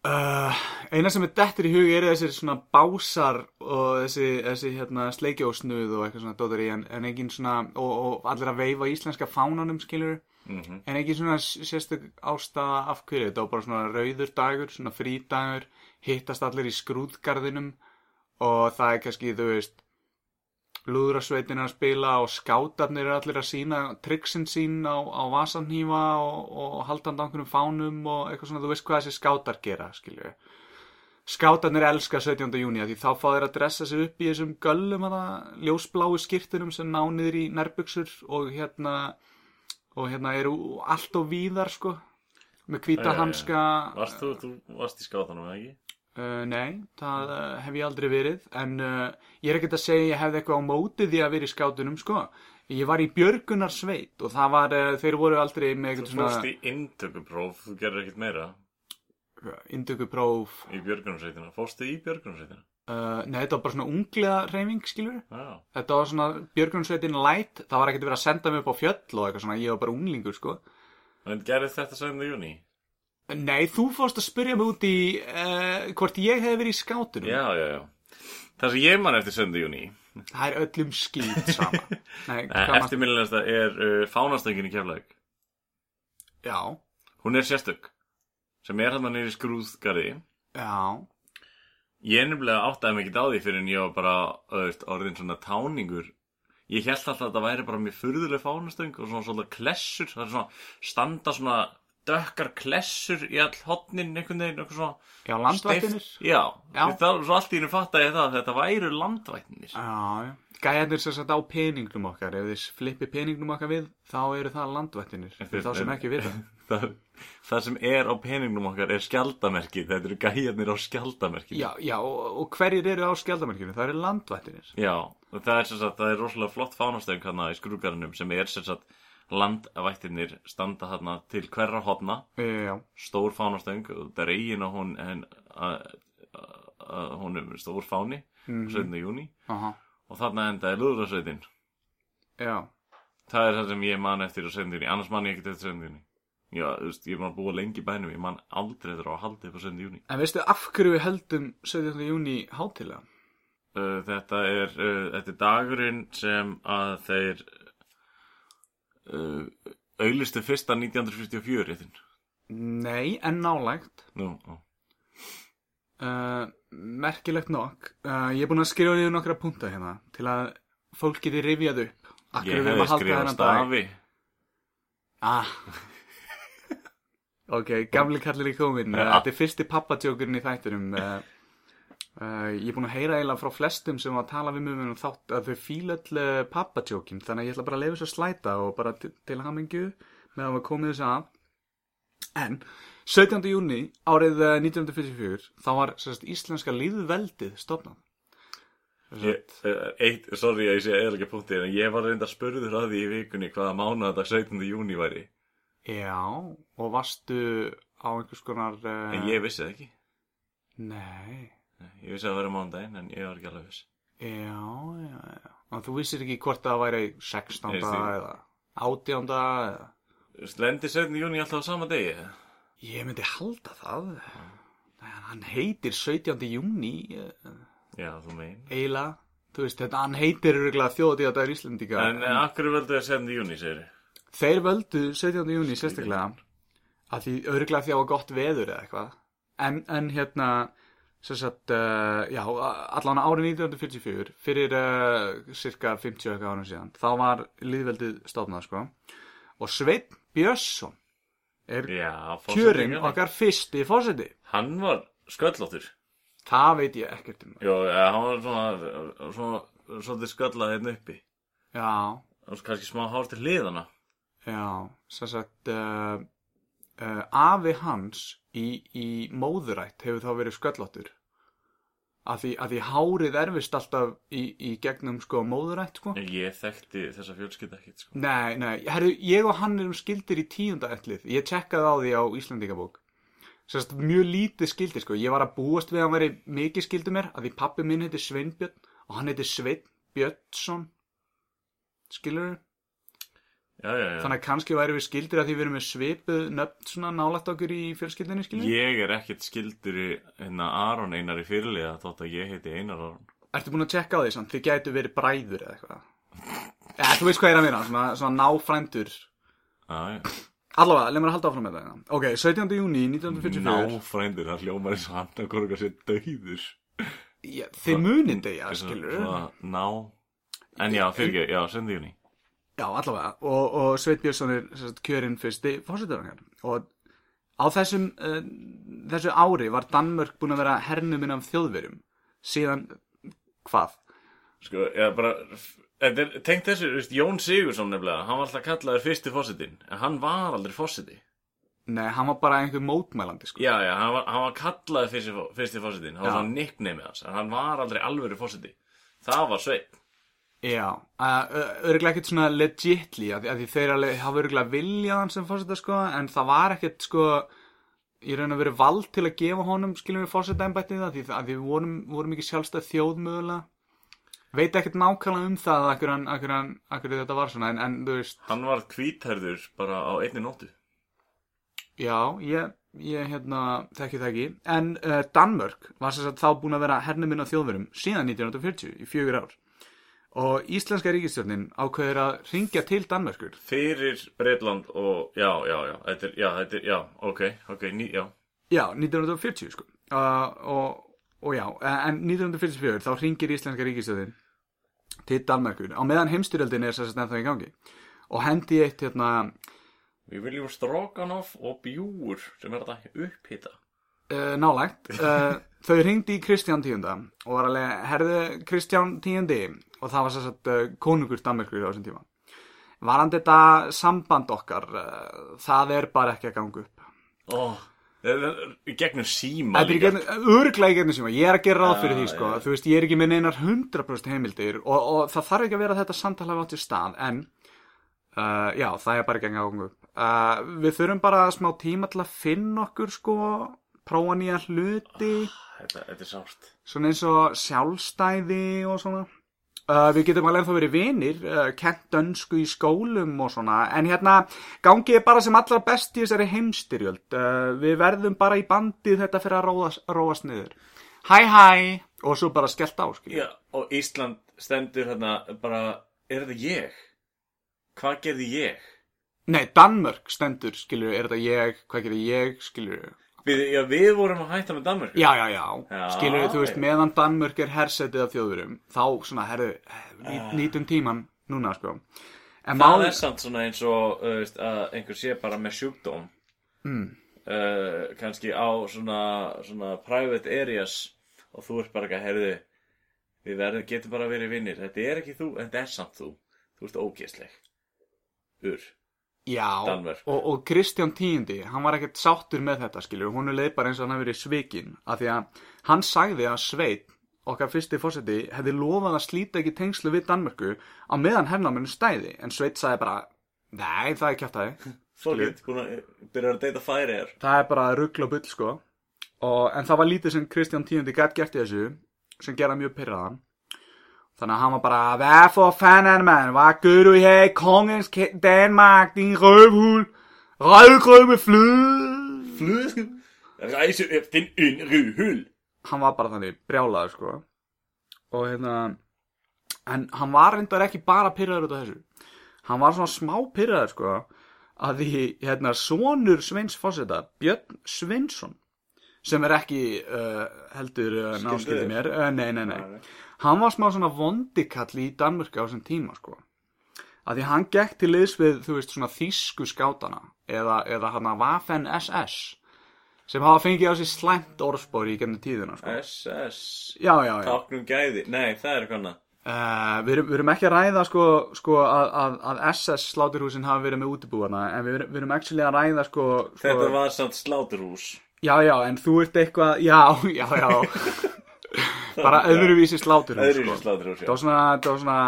Uh, eina sem er dettur í hug eru þessir svona básar og þessi, þessi hérna, sleikjósnuð og eitthvað svona dóttur í en, en engin svona og, og allir að veifa íslenska fánanum skilur Mm en engin svona sérstök ástæða af hverju þetta var bara svona rauður dagur svona frídagur, hittast allir í skrúðgarðinum og það er kannski þú veist lúðrasveitin er að spila og skátarnir eru allir að sína triksin sín á, á vasanhífa og, og haldandi á einhverjum fánum og eitthvað svona, þú veist hvað þessi skátar gera, skilju. Skátarnir elska 17. júni af því þá fá þeir að dressa sig upp í þessum göllum að ljósbláu skýrtunum sem ná niður í nærbuksur og hérna og hérna eru allt og víðar sko með já, já. hanska Varst þú, þú varst í skátanum, eða ekki? Uh, nei, það uh, hef ég aldrei verið en uh, ég er ekkert að segja ég hefði eitthvað á móti því að vera í skátunum sko ég var í Björgunar sveit og það var, uh, þeir voru aldrei með Þú eitthvað fórst svona í inntökupróf, þú gerir ekkert meira indökupróf í björgunarsveitina. Fórstu í björgunarsveitina? uh, nei, þetta var bara svona unglega reyfing, skilur Já. Þetta var svona Björgunsveitin light, það var ekkert verið að senda mig upp á fjöll og eitthvað svona, ég var bara unglingur, sko. En gerðist þetta 7. júni? Nei, þú fórst að spyrja mig út í uh, hvort ég hef verið í skátunum. Já, já, já. Það sem ég man eftir 7. júni, Það er öllum skýt sama. [LAUGHS] Nei, hvað maður... eftirminnilegasta er uh, fánastöngin í Keflavík. Já, Hún er sérstök, sem er hann nýri skrúðgarði. já, Ég nefnilega áttaði mig ekki á því fyrir en ég var bara öðvist, orðin svona táningur. Ég held alltaf að þetta væri bara mjög furðuleg fánastöng og svona svona klessur. Það er svona standa svona dökkar klessur í all hotnin einhvern veginn, eitthvað svona já, landvættinir. steypt. Já, Já. já. Það, svo allt í henni fattaði ég það að þetta væru landvættinir. Já, já. Gæjarnir sem sagt á peningnum okkar, ef þið flippi peningnum okkar við, þá eru það landvættinir. Fyrir þá sem ekki vita. [LAUGHS] það, það sem er á peningnum okkar er skjaldamerkið. Þetta eru gæjarnir á skjaldamerkið. Já, já, og, og hverjir eru á skjaldamerkinu? Það eru landvættinir. Já, og það er sem sagt, það er rosalega flott fánastöng hana í skrúgarnum sem er sem sagt landvættirnir standa þarna til hverra hotna, Já, stór fánastöng og það er eigin að hún hún er stór fáni Mhm. 17. júni aha, og þarna endaði lúðrasveitin já. það er það sem ég man eftir á 17. júni annars man ég ekkert eftir 17. júni Já, þú veist, ég er að búa lengi bænum, ég man aldrei eftir að halda upp á 17. júni En veistu af hverju við heldum 17. júni hátilega? uh, Þetta er, uh, þetta er dagurinn sem að þeir uh, auglistu fyrsta 1944 réttin. Nei, en nálægt. Nú, ó. Uh, merkilegt nokk. Uh, ég er búin að skrifa niður nokkra punta hérna til að fólk geti rifjað upp. Af ég halda skrifað stafi Ah. [LAUGHS] ok, gamli kallir í komin. Þetta er fyrsti pappatjókurinn í þættinum. Uh, ég er búin að heyra eiginlega frá flestum sem var að tala við mig um þátt að þau fíla öll uh, pappatjókin. Þannig að ég ætla bara að lefa þess að slæta og bara til, hamingju með að við komið þess að. En 17. júni árið eh, 1944 þá var sérst, íslenska líðveldið stofnað. eitt, Sorry að ég sé eða ekki punkti En ég var reynda spurður að því í vikunni Hvaða mánudag 17. júni væri Já, og varstu á einhvers konar... Uh, En ég vissi það ekki Nei, Ég vissi að það væri mánudaginn En ég var ekki alveg viss já, já, já. Og þú vissir ekki hvort það væri 16. Ég veist eða 18. eða... Lendi 17. júni alltaf á sama degi Ég myndi halda það. Nei, hann heitir 17. júni uh, Já, þú megin eiginlega. Þú veist, þetta, hann heitir örgulega þjóðatíðadagur Íslendinga. En uh, akkur völdu það 17. júni, segir Þeir völdu 17. júni sérstaklega að því örgulega því að það var gott veður eða eitthvað en, en hérna sagt, uh, já, allan árið 1944 fyrir uh, cirka 50 eitthvað árum síðan þá var liðveldið stofnað sko. Og Sveinn Björnsson er Já, forsetinn, okkar fyrsti fórseti Hann var sköllóttur. Það veit ég ekkert um. Ja, hann var svona, svona, svona skallað hérna uppi. Já, var kannski smá hár til hliðana já, sem sagt uh, uh, afi hans í, í móðurætt hefur þá verið sköllóttur að því, að því hárið erfist alltaf í, í gegnum sko móðurætt sko Ég þekkti þessa fjölskylda ekkert sko. Nei, nei, herru, ég og hann erum skildir í tíunda ætlið. Ég tjekkaði á því á Íslandingabók. Sérst, mjög lítið skildir, sko. Ég var að búast við að hann veri mikið skildur mér, að því pappi minn heiti Sveinbjörn og hann heiti Sveinn Björnsson. Skilur Já, já, já Þannig að kannski væri við skildir að því við erum með svipuð nöfn svona nálægt okkur í fjölskyldinni, skilur Ég er ekkert skildur í hérna Aron Einar í fyrirliða þótt að ég heiti Einar Aron Ertu búin að tjekka á því samt? Þið gætu verið bræður eða eitthvað. Ja, þú veist hvað ég er að minna, svona, svona náfrændur. Já, já Allavega, leið mér að halda áfram með það. Ok, 17. júni 1944. Náfrændur, það hljómar eins og hann að hvort að sé döiður Já, þið munið degja, skilur Svona ná En já, fyrir ekki, já, sendi júni Já, allavega, og, og Sveit Björnsson er kjörinn fyrsti fórsetur og á þessum uh, þessu ári var Danmörk búin að vera hernuminn af þjóðverjum. Síðan, hvað? Sko, ég bara tengt þessu, veist, Jón Sigursson nefnilega Hann var alltaf kallaður fyrsti fórsetin En hann var aldrei fórseti Nei, hann var bara einhver mótmælandi, sko. Já, já, hann var, hann var kallaður fyrsti, fyrsti fórsetin Hann var Já. svona nickname hans En hann var aldrei alvöru fórseti Það var Sveinn Já, örgulega ekkert svona legitly, að, að því þeir alveg hafa örgulega viljað hann sem fórseta, sko, en það var ekkert, sko, í raun að vera vald til að gefa honum skiljum við fórseta embættið það því að við vorum, vorum ekki sjálfstæð þjóð mögulega. Veit ekkert nákvæmlega um það akkur, hann, akkur, hann, akkur þetta var svona en, en þú veist, Hann var hvítherður bara á einni nóttu. já, ég, ég hérna, þekki það ekki. En uh, Danmörk var sagt þá búin að vera hernuminn á þjóðverum síðan 1940 í fjögur ár og íslenska ríkistjórnin ákveður að ringja til Danmörkur Fyrir Breitland og, já, já, já, þetta er, já, þetta er, já, ok, ok, ný, já. Já, 1940 sko uh, og, og já, en 1944 þá ringir Íslenska ríkistöðin til Danmerkur á meðan heimstyrjöldin er sérst ennþá í gangi og hendi eitt hérna Við viljum stroganoff og bjúur sem er þetta upphita. Uh, nálægt. Uh, þau ringdi í Kristján tíunda og var alveg, herðu Kristján tíundi? Og það var sérst uh, konungur Danmerkur á þessum tíma. Varandi þetta samband okkar það er bara ekki að ganga upp. Ó, í gegnum síma er örglega í gegnum síma, ég er að gera ráð fyrir því sko, já. þú veist, ég er ekki með neinar 100% heimildir og, og það þarf ekki að vera þetta samtala átt í stað, en já, það er bara ekki að ganga upp. Uh, við þurfum bara smá tíma til að finna okkur sko, prófa nýja hluti, Þetta, þetta er sárt. svona eins og sjálfstæði og svona. Uh, við getum alveg ennþá verið vinir, uh, kent dönsku í skólum og svona, en hérna gangið bara sem allra best í þessari heimstyrjöld. Uh, við verðum bara í bandið þetta fyrir að róast, róast niður. Hæ hæ, og svo bara skellt á, skilja. Já, og Ísland stendur hérna bara, er þetta ég? Hvað gerði ég? Nei, Danmörk stendur, skilju, er þetta ég, hvað gerir ég, skilju. Við, já, við vorum að hætta með Danmörk. Já, já, já, Já, skilju, þú veist, meðan Danmörk er hersetið af þjóðurum, þá svona, herru, ný, nýtum tíman núna, sko. En Það mál- er samt svona eins og uh, veist, að einhver sé bara með sjúkdóm. Mm. uh, kannski á svona, svona private areas og þú ert bara ekki að herðu við verðum, getum bara verið vinnir þetta er ekki þú, en þetta er samt þú. Þú ert ógeðsleg. Ur, Já, Danmörk. og, og Kristján tíundi, hann var ekkert sáttur með þetta, skilur, hún er leið bara eins og hann hefði verið svikin, af því að hann sagði að Sveit, okkar fyrsti fórseti, hefði lofað að slíta ekki tengslu við Danmörku á meðan hernáminu stæði, en Sveit sagði bara, nei, það er kjátt aðeins, fólkið, búin að deyta færi er það er bara ruggla bull, sko, og, en það var lítið sem Kristján tíundi gætt gert í þessu, sem gerða mjög pyrraðan, Þannig að hann var bara, hvad for fanden, mand? Hvad gør du her i kongens Danmark, din røvhul? Røvgrød med fløde? Ræsu upp þinn innru hull Hann var bara þannig brjálaður, sko. Og hérna, en hann var reyndar ekki bara pyrraður út af þessu. Hann var svona smá pyrraður, sko, að því, hérna, sonur Sveins Fosseta, Björn Sveinsson, sem er ekki uh, heldur uh, náskildið mér, uh, nei, nei, nei. hann var smá svona vondikall í Danmörku á þessum tíma sko. Að því hann gekk til liðs við þú veist svona þýsku skátana eða, eða hann að Waffen SS sem hafa fengið á sig slæmt orðspóri í gennum tíðuna sko. SS já, já, já. Táknum gæði, nei það er eitthvað Uh, við, erum, við erum ekki að ræða sko, sko að, að, að SS sláturhúsin hafa verið með útibúana en við, erum- við erum actually að ræða sko, sko Þetta var samt sláturhús já já en þú ert eitthvað já [LAUGHS] já já bara [LAUGHS] öðruvísi sláturhús Öðru sko. sláturhús, það já var svona, það var svona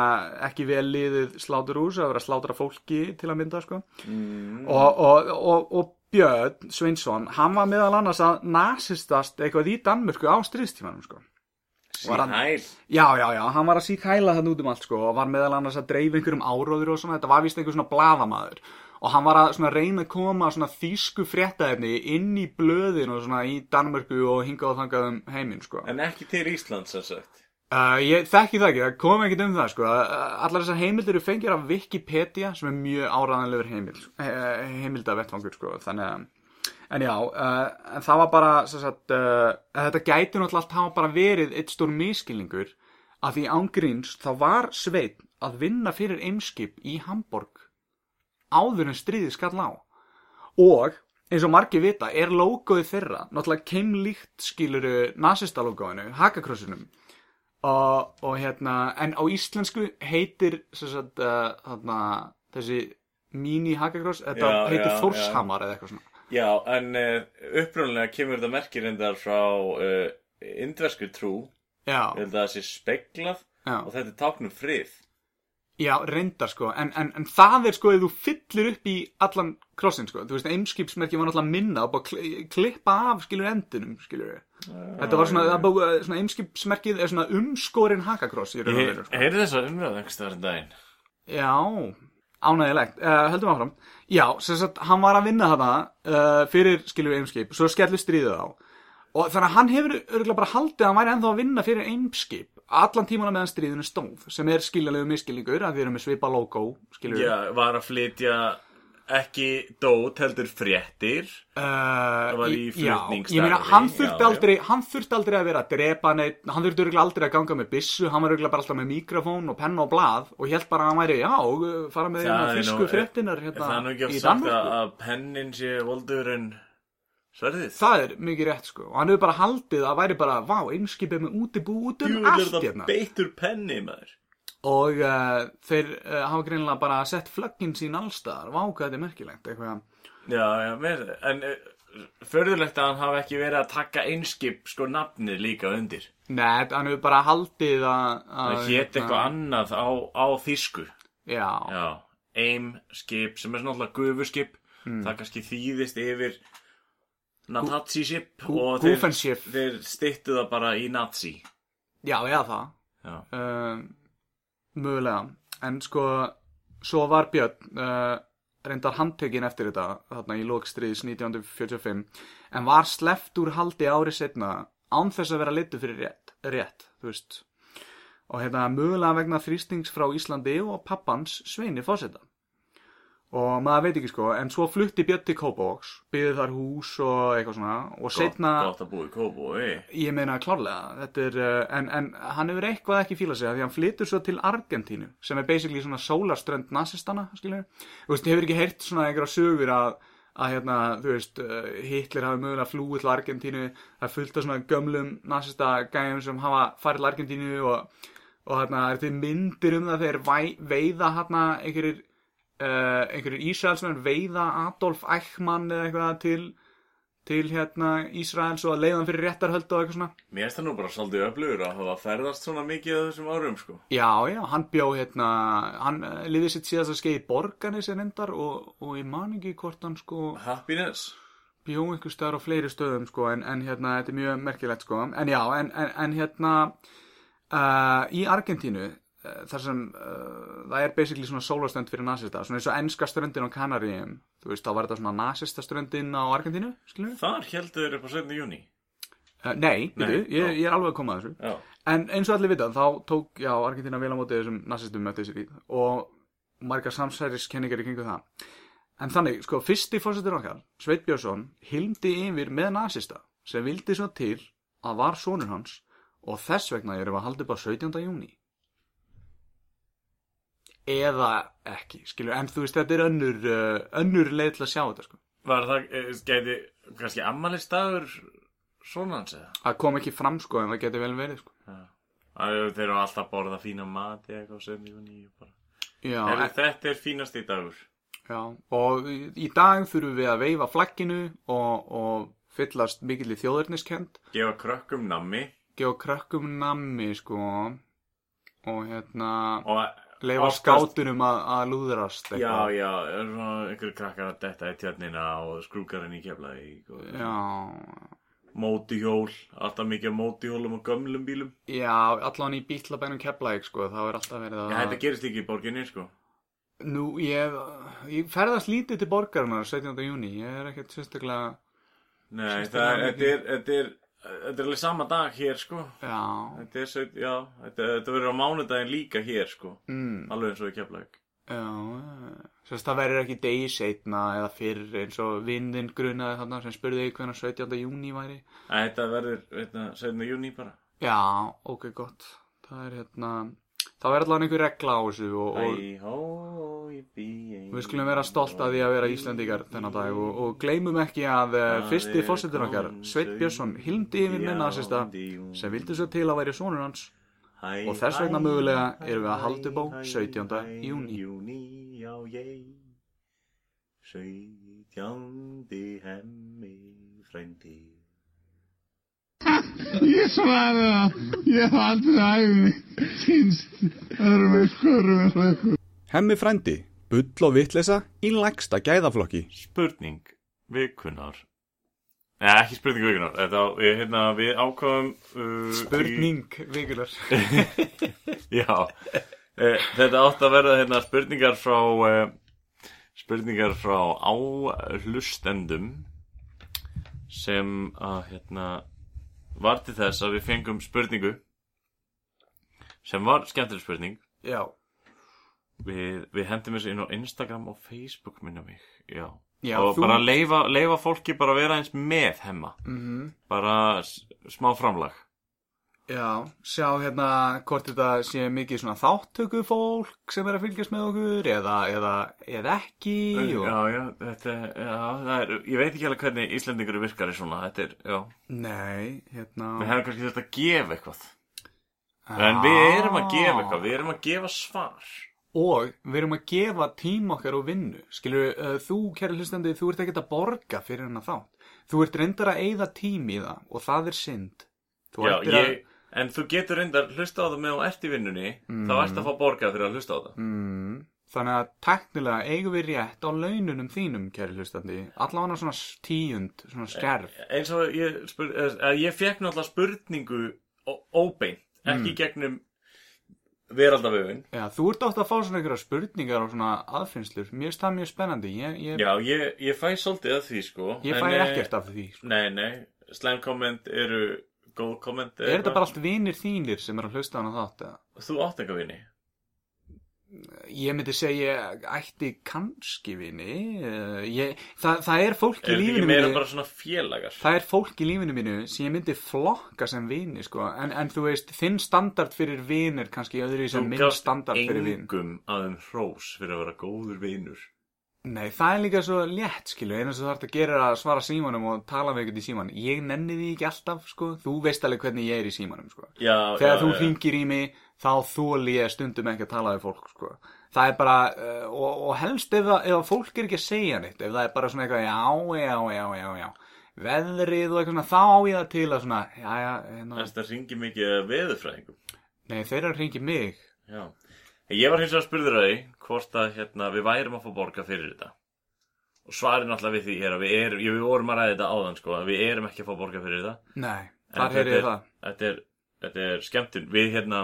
ekki vel liðið sláturhús að vera að slátra fólki til að mynda sko. mm. og, og, og, og Björn Sveinsson hann var meðal annars að nasistast eitthvað í Danmörku á stríðstímanum sko. Sýnhæl já já já, hann var að sík hæla þann út um allt sko, og var meðal annars að dreifa einhverjum áróður og svona, þetta var vist einhver svona bladamaður og hann var að svona reyna að koma svona þýsku fréttaefni inn í blöðin og svona í Danmörku og hingað og þangað um heiminn sko. En ekki til Íslands sem sagt Uh, ég þekki það ekki, það kom ekkert um það sko. Allar þessar heimildir eru fengir af Wikipedia sem er mjög áræðanlegur heimild, uh, heimildavettfangur sko. þannig að en já, uh, en það var bara sagt, uh, að þetta gæti náttúrulega allt hafa bara verið eitt stór miskilningur að því ángríns þá var Sveit að vinna fyrir eimskip í Hamburg áður en stríðið skall á. Og eins og margir vita er logoið þeirra náttúrulega keimlíkt skiluru nasista logoinu, hakakrossinum. Og, og hérna en á íslensku heitir sagt, uh, þarna, þessi mini hakakross, þetta Já, heitir já, Þórshamar eða eitthvað svona. Já, en uh, upprunlega kemur þetta merkir endar frá uh, indversku trú. Já, Ég held að það sé speglað já, og þetta er táknum frið Já, reyndar sko, en, en, en það er sko ef þú fyllir upp í allan krossin sko, þú veist, eimskipsmerki var náttúrulega minna og bara kli- klippa af, skilur, endunum, skilur Þetta var svona, það er bara, svona eimskipsmerkið er svona umskorin hakakross í raun og veru, sko. heyrði þessa umræð einhvers staðar en daginn Já, ánægilegt, uh, heldum áfram. Já, sem sagt, hann var að vinna þarna uh, fyrir, skilur, eimskip, svo skellu stríðið á. Og þannig að hann hefur örgulega bara haldið að hann væri ennþá að vinna fyrir eimskip allan tímana meðan stríðinu stóð, sem er skiljalegu miskilningur, að því erum með svipa logo, Já, var að flytja ekki dót heldur fréttir. Uh, var í já, flutningsstarfi, ég meina, hann þurfti aldrei aldrei að vera að drepa neitt hann þurfti örgulega aldrei að ganga með byssu hann var örgulega bara alltaf með mikrofón og penna og blað og hélt bara að hann væri, já, fara með Það hérna er fisku fréttinar hérna það í Danmörku sverðið? það er mikið rétt sko. Og hann hefur bara haldið að væri bara, vá, einskipið með útibú út um allt hérna. beittur penni maður. Og uh, þeir uh, hafa greinilega bara sett flöggin sín allstaðar, vá, hvað þetta er merkilegt eitthvað, Já, já, með, en uh, förðulegt að hann hafi ekki verið að taka einskip sko nafnið líka undir. Nei, hann hefur bara haldið að, að Það hét eitthvað annað á, á þýsku. Já, Já, eimskip sem er svona alltaf gufuskip. Hmm. það kannski þýðist yfir Nazi-ship og þeir, þeir styttu það bara í Nazi. Já, já, það. Uh, mögulega. En sko svo var Björn uh, reyndar handtekinn eftir þetta þarna í lókstriðis 1945 en var sleppt úr haldi ári setna án þess að vera litur fyrir rétt, rétt þú veist. Og hérna mögulega vegna þrýstings frá Íslandi og pappans Sveini Fósetta og maður veit ekki sko en svo flutti Björn til Kópavóks byggði þar hús og eitthvað svona og setna gott að búa í Kópói Ég meina klárlega, þetta er, uh, en, en hann hefur eitthvað ekki fílað sig af því hann flytur svo til Argentínu sem er basically svona sólaströnd nazistana, skilur Þú veist, hefur ekki heyrt svona einhverja sögur að, að hérna, þú veist, uh, Hitler hafi mögulega flúið til Argentínu, það er fullt af svona gömlum nazista gæjum sem hafa farið til Argentínu og, og hérna, er til myndir um það þegar veiða hérna einhverjir, uh, einhverjir Ísraelsmenn veiða Adolf Eichmann eða eitthvað til til hérna Ísraels og að leiðan fyrir réttarhöld og eitthvað svona. Mér finnst það nú bara svolítið öflugur að hafa ferðast svona mikið á þessum árum sko. Já, já, hann bjó hérna, hann uh, liðið sitt síðast að skeið í borgarni sem reyndar og, og ég man ekki hvort hann sko Happiness. bjó einhver staðar á fleiri stöðum sko en, en hérna þetta er mjög merkilegt sko. En já, en, en, en hérna uh, í Argentínu þar sem uh, það er basically svona sólastönd fyrir nasista, svona eins og enska ströndin á Kanaríum, þú veist, þá var þetta svona nasista ströndin á Argentínu, skilur við? Þar heldur þeir upp á 7. júni Uh, nei, Nei, veitu, ég, ég er alveg að koma að þessu Já, En eins og allir vita, þá tók, já, Argentina vel á móti þessum nazistum eftir þessi líð og margar samsæriskenningar í kringu það. En þannig, sko, fyrsti fórsetur okkar, Sveit Björnsson, hildi yfir með nazista sem vildi svo til að var sonur hans og þess vegna erum við að halda upp á 17. júni. Eða ekki, skilur, en þú veist, þetta er önnur, uh, önnur leið til að sjá þetta, sko. var það, eh, gæti kannski ammalistagur svona hans eða? Það kom ekki fram, sko, en það geti vel verið, sko. Já. Þeir eru alltaf að borða fína mat eða eitthvað sem júni bara. Já, Heru, en, Þetta er fínast í dagur. Já, og í í dag þurfum við að veifa flagginu og, og fyllast mikill í þjóðurniskend, Gefa krökkum nammi gefa krökkum nammi, sko, og hérna, og leifa skátunum að, lúðrast Já, eitthvað. já, svona einhverju krakkar að detta í tjörnina og skrúkarinn í keflaði og Já, mótihjól, alltaf mikið mótihjólum og gömlum bílum. já, allan í bítlabænum keflaðik, sko, þá er alltaf verið að... Já, þetta gerist ekki í borginni, sko. Nú, ég, ég ferðast lítið til borgarinnar 17. júni, ég er ekkert sérstaklega, Nei, það þetta er, þetta er, þetta er alveg sama dag hér, sko. já, Þetta er, svo- já, þetta, þetta verður á mánudaginn líka hér, sko. mm, Alveg eins og í keflaði. já, sérst það verður ekki degi setna eða fyrr eins og vindin grunaði þarna sem spurði hvernig 17. júni væri. Þetta verður, veitna, 7. júni bara. Já, ok, gott. Það er hérna, þá er allavega einhver regla á þessu og, og við skulum vera stolt að því að vera Íslendingar þennan dag og, og gleymum ekki að uh, fyrsti fórsetur okkar, Sveit Björnsson, hildi yfir með nasista sem vildi svo til að væri sonur hans og þess vegna mögulega erum við að upp á 17. júní. Júní, já, ég 17. hemmi frændi Ég svaraði það. Ég hef aldrei æfni kynst öðrum eins og einhverjum. Hemmi frændi, bull og vitleysa í lægsta gæðaflokki. Spurning vikunar Nei, ekki spurning vikunar Þetta, hérna, við ákváðum uh, Spurning í, [LAUGHS] Já uh, Þetta átt að verða hérna, spurningar frá uh, spurningar frá áhlustendum sem að hérna var til þess að við fengum spurningu sem var skemmtileg spurning. Já. við, við hendum þessu inn á Instagram og Facebook minna mig. Já, Já, og þú- bara leifa, leifa fólki bara að vera eins með hemma. Mm bara s- smá framlag Já, sjá hérna hvort þetta sé mikið svona þáttöku fólk sem er að fylgjast með okkur eða, eða, eða ekki og... já, já, þetta já, það er, ég veit ekki alveg hvernig Íslendingur virkar í svona, þetta er, já. Nei, hérna við hefum kannski þetta að gefa eitthvað. En við erum að gefa eitthvað, við erum að gefa svar. Og við erum að gefa tíma okkar og vinnu. Skilur, uh, þú, kæri hlustandi, þú ert ekkert að borga fyrir hennar þátt. Þú ert reyndar að eyða tími í það og það er synd. Þú já, ég, en þú getur reyndar hlusta á það með þú ert í vinnunni þá ert að fá borgað fyrir að hlusta á það. Mm, Þannig að teknilega eigum við rétt á laununum þínum, kæri hlustandi. Allavega svona tíund, svona skerf. eins og ég, spur, eh, ég fekk náttúrulega spurningu óbeint, ekki gegnum veraldavöfun Já, þú ert átt að fá svona einhverja spurningar og svona aðfinnslur. Mér finnst það mjög spennandi. Ég, ég, já, ég, ég fæ svolítið að því sko. Ég en, fæ eh, ekkert af því sko. nei, nei, slæm komment eru góð komment Er þetta bara allt vinir þínir sem er að hlusta á hana þátt? eða? þú átt eitthvað vini Ég myndi segja ætti kannski vini uh, ég, það, það er fólk í er þetta ekki lífinu meira mínu bara svona félagar Það er fólk í lífinu mínu sem ég myndi flokka sem vini sko. en, en þú veist, þinn standard fyrir vin er kannski öðru sem minn standard fyrir vin engum að þeim hrós fyrir að vera góður vinur Nei, það er líka svo létt, skilu einu sem þú þarf að gera er að svara símanum og tala við eitthvað í síman Ég nenni því ekki alltaf, sko. Þú veist alveg hvernig ég er í símanum, sko. Já, Þegar já, þú já. hringir í mig, þá þóli ég stundum ekki að tala við fólk, sko. Það er bara, uh, og, og helst ef, það, ef fólk er ekki að segja neitt, ef það er bara svona eitthvað, já, já, já, já, já, veðrið og eitthvað svona, þá á ég það til að svona, já, já, hérna, þetta ringi mikið veðurfræðingum? Nei, þeir eru að hringi mig. já ég var hins vegar spurður að því hvort að hérna, við værum að fá borga fyrir þetta og svarið náttúrulega við því er að við erum, ég, við vorum að ræða þetta áðan sko, að við erum ekki að fá borga fyrir þetta Nei, þar þetta þið það. þetta er, þetta er skemmtun við hérna,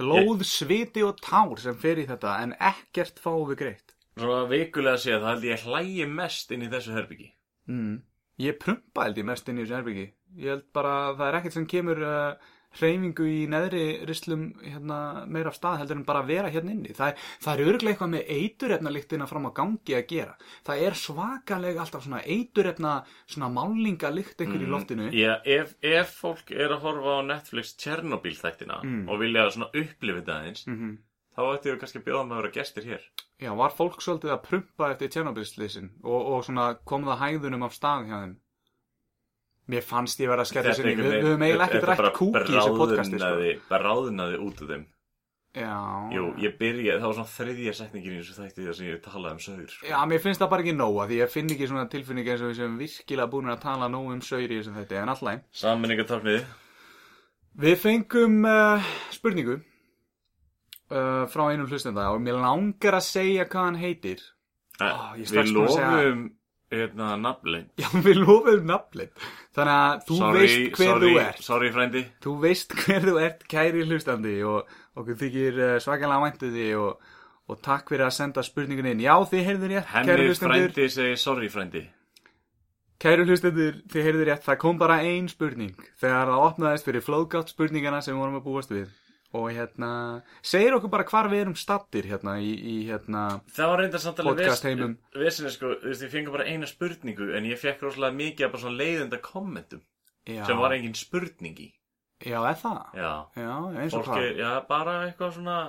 Blóð, sviti og tár sem í þetta, en ekkert fáum við greitt. svona vikulega að segja það held ég hlægi mest inn í þessu herbyggi Mm. Ég prumpa held ég mest inn í þessu herbyggi. Ég held bara að það er ekkert sem kemur uh, hreyfingu í neðri rislum hérna, meira af stað heldur en bara að vera hérna inni. Það það er örglega eitthvað með eiturefnalíktina fram á gangi að gera. Það er svakalega alltaf svona eiturefna svona málingalíkt einhver í loftinu. Já, ef, ef fólk er að horfa á Netflix Chernobyl þættina Mm. og vilja svona upplifa þetta aðeins Mm þá ættu við kannski að bjóða með að vera gestir hér Já, var fólk svolítið að prumpa eftir Tjernobyl-slýsin og, og svona kom það hæðunum af stað hjá þeim? Mér fannst ég vera að skerja sinni. Við, við höfum eiginlega ekkert rætt kúk í þessu podcasti, sko. bráðnaði, bráðnaði út úr þeim Já. Jú, ég byrjaði, það var svona þriðja setningin í þessu þætti þar sem ég talaði um sögur sko. Já, mér finnst það bara ekki nóga því ég finn ekki svona tilfinning eins og við sem virkilega búin að tala nóg um sauri í þessum þetta en alltaf. Sammenningatáknið Við fengum uh, spurningu uh, frá einum hlustenda og mér langar að segja hvað hann heitir. Ó, ég er strax Við að segja- lofum hérna nafnlein Já, við lofum nafnleitt. Þannig að þú veist hver sorry, þú ert. Sorry frændi Þú veist hver þú ert kæri hlustandi og okkur þykir uh, svakalega væntu því og, og takk fyrir að senda spurningun inn. Já, þið heyrður rétt, kæri Henni hlustendur. frændi segi sorry frændi Kæru hlustendur, þið heyrðu rétt, það kom bara ein spurning þegar það opnaðist fyrir flóðgátt spurningana sem við vorum að búast við og hérna, segir okkur bara hvar við erum stattir hérna í, í hérna Það var reynda samt alveg. Vesinni sko, þú veist, ég fengi bara eina spurningu En ég fekk rosalega mikið af bara svona leiðenda kommentum já, Sem var engin spurning í. Já, er það? Já, Já, eins og hvað? já, bara eitthvað svona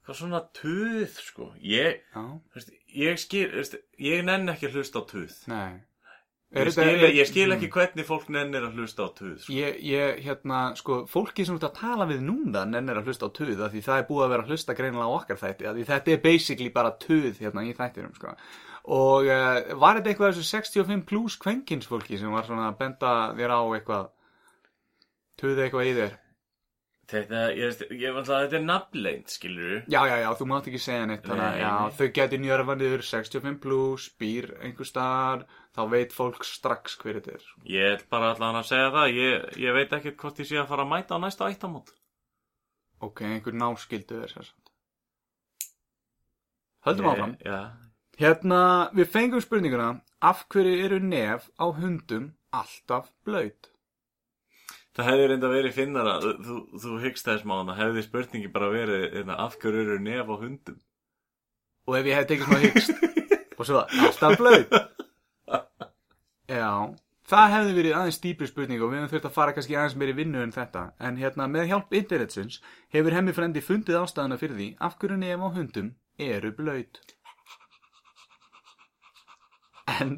Eitthvað svona tuð, sko. Ég, þú veist, ég skil, þú veist, ég nenn ekki að hlusta á tuð. Nei Ég Er skil, er- ég skil ekki Mm. hvernig fólk nennir að hlusta á tuð sko. Ég, ég, hérna, sko, fólki sem þú ert að tala við núna nennir að hlusta á tuð af því það er búið að vera að hlusta greinilega á okkar þætti af því þetta er basically bara tuð hérna í þættinum, sko og uh, var þetta eitthvað þessu 65 plus kvenkins fólki sem var svona að benda þér á eitthvað Tuði eitthvað í þér Þetta, ég veist, ég var alltaf, þetta er nafnleint, skilur Já, já, já, þú mátt ekki segja neitt Þannig að Nei, já, nei. þau geti njörfanir 65 plus, býr einhver staðar Þá veit fólk strax hver þetta er Ég ætl bara allan að segja það, ég, ég veit ekkert hvort ég sé að fara að mæta á næsta ættamót. Ok, einhver náskildu er sér Höldum áfram Já, Hérna, við fengum spurninguna Af hverju eru nef á hundum alltaf blöyt? það hefði reynda verið finnara, þú, þú, þú hyggst þess mána, hefði spurningi bara verið, hérna, af hverju eru nef á hundum? Og ef ég hef tekið svona hyggst Og svo alltaf blöyt [LAUGHS] Já Það hefði verið aðeins dýpri spurning og við höfum þurft að fara kannski aðeins meiri vinnu en þetta. En hérna með hjálp internetsins hefur hemmi frendi fundið ástæðuna fyrir því af hverju nefn á hundum eru blöyt En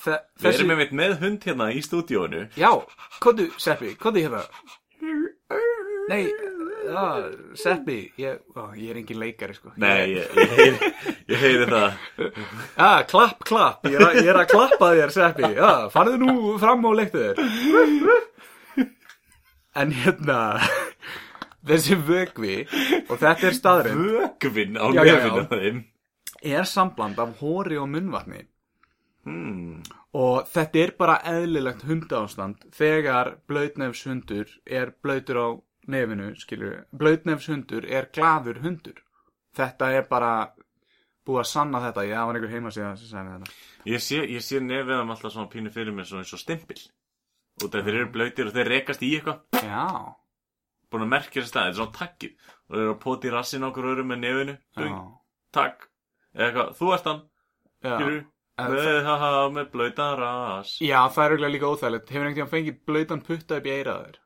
þe Við erum einmitt með hund hérna í stúdíónu. Já, kondu, Seppi, kondu hérna. Nei, já, Seppi, ég, ó, ég er engin leikari sko Nei, ég, ég, heyri, ég heyri það. Já, [LAUGHS] klapp, klapp, ég er, að, ég er að klappa þér, Seppi Já, farðu nú fram og leiktu þér En hérna [LAUGHS] Þessi vögvi Og þetta er staðurinn Vögvinn á Já, já, já. nefinu þeim. Er sambland af hóri og munnvatni Hmm. Og þetta er bara eðlilegt hundaástand Þegar blöytnefshundur er blöytur á nefinu Skilur, blöytnefshundur er glaður hundur Þetta er bara Búið að sanna þetta, ég það var einhver heimasíða sem sagði mér þetta Ég sé, ég sé nefið þeim alltaf svona pínu fyrir mér svona eins og stimpil. Og þeir eru blöytir og þeir rekast í eitthvað. Já, Búin að merkja þess stað, þetta er svona takkið. Og þeir eru að poti rassin okkur öðrum með nefinu. já, Takk. Eða eitthvað, þú ert hann. Skilur. Með, haha, með blöytan ras. Já, það er auðvitað líka óþægilegt. Hefur einhvern veginn fengið blöytan putta upp í eiraður?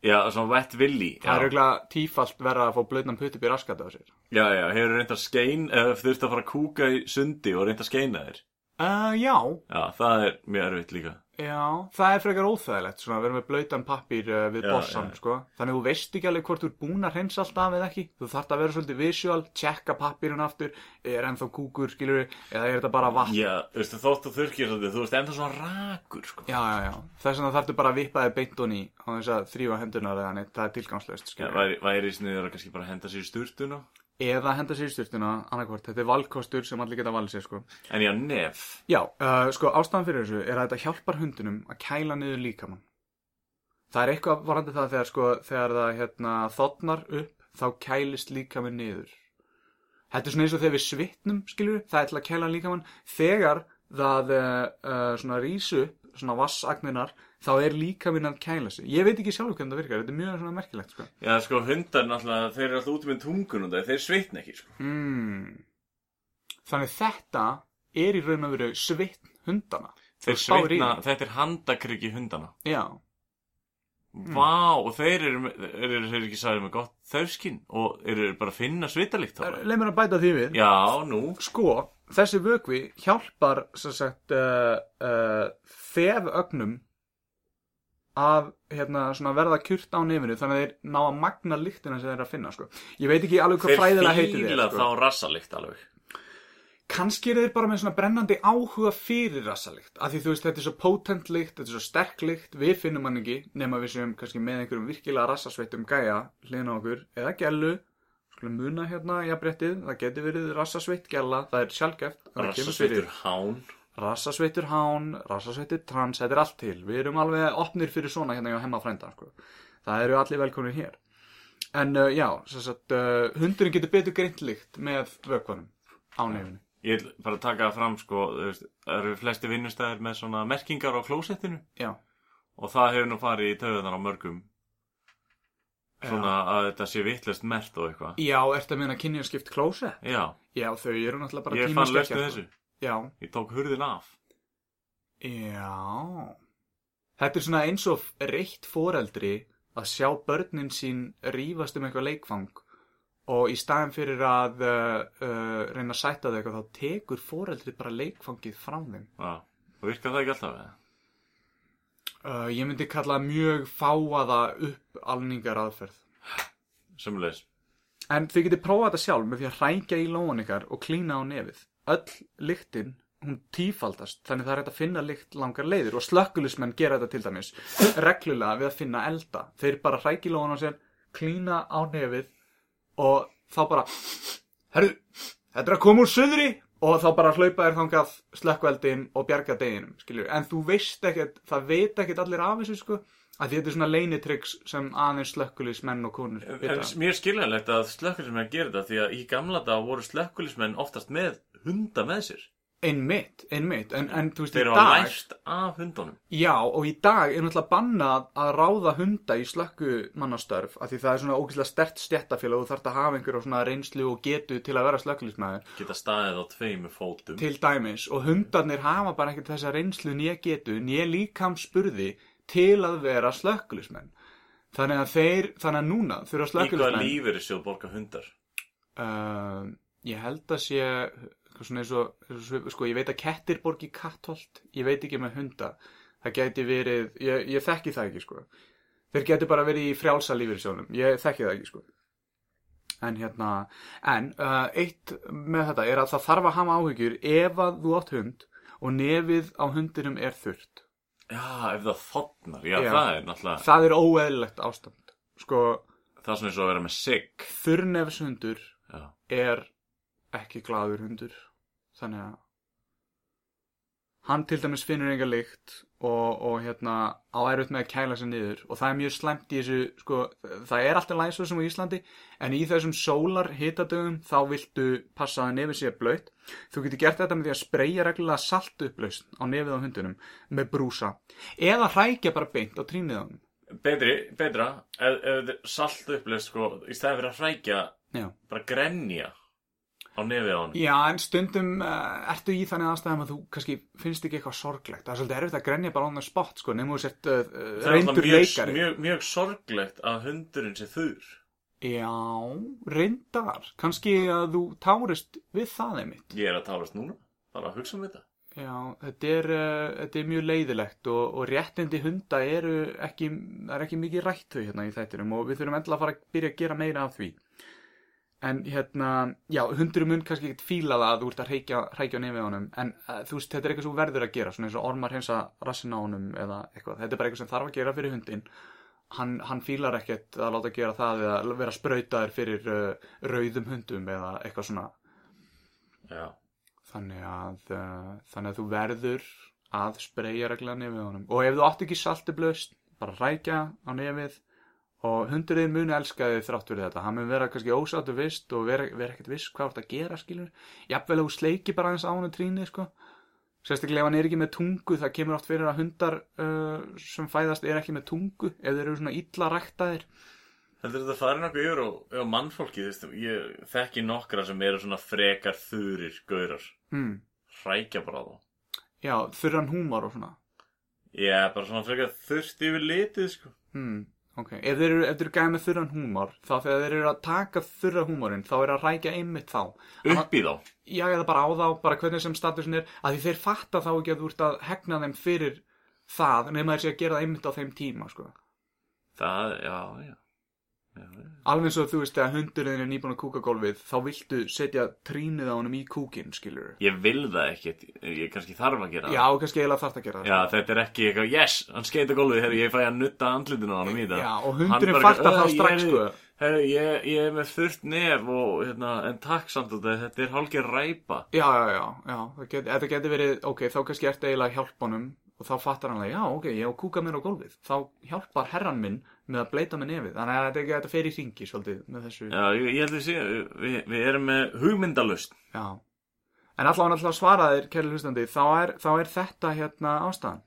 Já, svona wet willy. Það er auðvitað tífalt verða að fá blöytan putta upp í raskat á sér. Já, já, hefur reynd að skein, eða þurft að fara að kúka í sundi og reynd að skeina þér. Uh, já, Já, það er mjög erfitt líka. Já, það er frekar óþægilegt, svona að vera með blöytan pappír uh, við Já, bossan, já. sko. Þannig að þú veist ekki alveg hvort þú er búin að hreinsa allt af eða ekki. Þú þarft að vera svolítið visual, tjekka pappírun aftur, er ennþá kúkur, skilur eða er þetta bara vatn? Já, þú veist, þótt og þurrkir svolítið, þú veist, ennþá svona rakur, sko. Já, já, já. Þess vegna þarftu bara að vippa þér beint og ný á þess að þrýfa hendunar eða neitt, það er tilgangslöst, Eða henda sér í styrtuna, annarkvort, þetta er valkostur sem allir geta valið sér, sko. En já, nef. Já, uh, sko ástæðan fyrir þessu er að þetta hjálpar hundunum að kæla niður líkamann. Það er eitthvað varandi það þegar sko, þegar það hérna þotnar upp, þá kælist líkamann niður. Þetta er svona eins og þegar við svitnum, skilur það er til að kæla líkamann. Þegar það uh, uh, svona rís upp, svona vassagninar, þá er líkaminn að kæla sig. Ég veit ekki sjálf hvernig það virkar, þetta er mjög svona merkilegt, sko. Já, sko, hundar náttúrulega, þeir eru alltaf út með tungun og þeir svitna ekki, sko. Mm. Þannig þetta er í raun og veru svitn hundana. Þeir svitna, þetta er handakryggi hundana. Já. Vá, og þeir eru, eru, eru ekki sagði með gott þörskinn og eru bara að finna svitalikt bara? Leif mér að bæta því við. Já, nú. Sko, þessi vökvi hjálpar sagt uh, uh, þefögnum að hérna, svona, verða kjurt á nefinu þannig að þeir ná að magna lyktina sem þeir eru að finna sko. Ég veit ekki alveg hvað fræðilega heitir þeir þá sko. rassalikt alveg. Kannski eru þeir bara með svona brennandi áhuga fyrir rassalikt af því þú veist þetta er svo potent lykt, þetta er svo sterk lykt við finnum hann ekki nema við séum kannski með einhverjum virkilega rassasveitum gæja hliðin á okkur eða gellu skulum muna hérna jafnréttið, það geti verið rassasveitt gælla, það er sjálfgeft. Rassasveitur hán. Rassasveitur hán, rassasveitur trans, þetta er allt til. Við erum alveg opnir fyrir svona hérna hjá hemma frænda, sko. Það eru allir velkonir hér. En uh, já, sem sagt, uh, hundurinn getur betur greint líkt með vökvanum á nefinu. Ég vil bara taka það fram, sko, það eru flesti vinnustæðir með svona merkingar á klósettinu Já, og það hefur nú farið í töðunar á mörgum. Svona að þetta sé vittlust mert og eitthvað. já, ertu að meina kynjaskipt klósett? Já, Já, þau eru náttúrulega bara ég fann löstu sko. þessu. Já, Ég tók hurðin af. já. Þetta er svona eins og reitt foreldri að sjá börnin sín rífast um eitthvað leikfang og í staðin fyrir að uh, uh, reyna að sætta þau eitthvað þá tekur foreldri bara leikfangið frá þeim. Já, og virkar það ekki alltaf eða? Uh, ég myndi kalla mjög fáaða upp alningar aðferð. Sumulegis. En þið getið prófað þetta sjálf með því að hrækja í lóan ykkar og klína á nefið. Öll lyktin hún tífaldast þannig það er hægt að finna lykt langar leiðir og slökkulismenn gera þetta til dæmis reglulega við að finna elda. Þeir bara hrækja í lóðan á sér klína á nefið og þá bara herru, þetta er að koma úr söðri og þá bara hlaupa þér þangað slökkveldin og bjarga deginum skilur. en þú veist ekkert, það veit ekkert allir af þessu sko að þetta er svona leinitryggs sem aðeins slökkulismenn og konur mér skiljanlegt að slökkulismenn gera þetta því að í gamla dag voru slökkulismenn oftast með hunda með sér. einmitt, einmitt en, en þú veist Þeir í hafa dag lært af hundunum. Já, og í dag er náttúrulega bannað að ráða hunda í slökkumannastörf af því það er svona ógeðslega stert stjættafélag og þú þarft að hafa einhverja svona reynslu og getu til að vera slökkulismæður Geta staðið á tveimu fótum. til dæmis og hundarnir hafa bara ekkert þessa reynslu nýja getu, nýja líkam spurði til að vera slökkulismenn þannig að þeir, þannig að núna þurfa Í hvaða slökkulismenn lífeyri sjóð borga hundar? uh, ég held að sé svona eins og, sko ég veit að kettir borgi kattholt ég veit ekki með hunda það gæti verið, ég, ég þekki það ekki sko þeir gæti bara verið í frjálsa lífyrirsjónum, ég þekki það ekki sko en hérna en uh, eitt með þetta er að það þarf að hafa áhyggjur ef að þú átt hund og nefið á hundinum er þurrt Já, ef það þotnar. Já, Já. það er náttúrulega, það er óeðlilegt ástand sko það er svona eins og að vera með sigg. þurrnefshundur er ekki glaður hundur þannig að hann til dæmis finnur enga lykt og, og hérna á erfitt með að kæla sig niður. Og það er mjög slæmt í þessu sko, það er alltaf læsvað sem á Íslandi en í þessum sólar hitadögum þá viltu passa að nefið sé blöytt þú getur gert þetta með því að spreyja reglulega salt upplaust á nefið á hundunum með brúsa. Eða hrækja bara beint á trínið á honum. Betri, betra, þetta er salt uppleist, sko, í stæði fyrir að hrækja, Já. bara grenja á nefið á hann. Já, en stundum uh, ertu í þannig aðstæðum að þú kannski finnst ekki eitthvað sorglegt. Það er svolítið erfitt að grenja bara á það spott, sko, nefnum þú sett uh, reyndur mjög, leikari. mjög, mjög sorglegt að hundurinn sé þurr. Já, reyndar. Kannski að þú tárist við það einmitt. Ég er að tárast núna, bara að hugsa um þetta. Já, þetta er, uh, þetta er mjög leiðilegt og, og réttindi hunda eru ekki, er ekki mikið rætt þau hérna í þættinum og við þurfum endla að fara að byrja að gera meira af því. En hérna, já, hundurum mun kannski ekkert fíla það að þú ert að hreikja, hreikja á honum, en uh, þú veist, þetta er eitthvað sem verður að gera, svona eins og ormar hensa rassin á honum eða eitthvað. Þetta er bara eitthvað sem þarf að gera fyrir hundin. Hann, hann fílar ekkert að láta gera það eða vera sprautaður fyrir uh, rauðum hundum eða eitthvað svona Já. þannig að, uh, þannig að þú verður að spreyja regla nefið á honum og ef þú átt ekki salti blöst bara rækja á nefið og hundurinn muni elska þig þrátt fyrir þetta hann mun vera kannski ósáttu vist og vera, vera ekkert viss hvað að gera skilur jafnvel að þú sleiki bara aðeins á hann tríni sko. sérstaklega ef hann er ekki með tungu það kemur oft fyrir að hundar uh, sem fæðast er ekki með tungu ef þeir eru svona illa ræktaðir Heldur þetta farin okkur yfir og, og mannfólki, ég þekki nokkra sem eru svona frekar þurir gaurar. hmm. Hrækja bara á þá. já, þurran húmor og svona er bara svona frekar þurft yfir litið, sko. Hmm, ok. Ef þeir eru, ef þeir eru gæði með þurran húmor, þá þegar þeir eru að taka þurra húmorinn, þá er að rækja einmitt þá. Upp í þá. Já, eða bara á þá, bara hvernig sem statusin er, að því þeir fatta þá ekki að þú ert að hegna þeim fyrir það, nema þeir sé að gera það einmitt á þeim tíma, sko. Það, já, já. Alveg og þú veist að hundurinn er nýbúin að kúka gólfið, þá viltu setja trínið á honum í kúkinn, skilur. Ég vil það ekkert, ég kannski þarf að gera Já, það. kannski eiginlega þarf að gera það. Já, þetta er ekki eitthvað, yes, hann skeita gólfið, herri, ég fæ að nutta andlutinu á hann í það. Já, og hundurinn eitthvað, þá strax, "Ö, sko. Herri, ég, ég er með þurft nef og, hérna, en takk samt þetta, þetta er hálfgeir ræpa. Já, já, já, já, það get, þetta getur verið, ok, þá kannski ertu eiginlega honum og þá fattar hann að, já, ok, ég á kúka mér á gólfið. Þá hjálpar herran minn með að bleita með nefið. Þannig að þetta, þetta fer í ringi svolítið með þessu. Já, ég, ég held að sé, við, við erum með hugmyndalust. Já. En allavega alltaf svaraðir, kæri hlustandi, þá er, þá er þetta hérna ástæðan.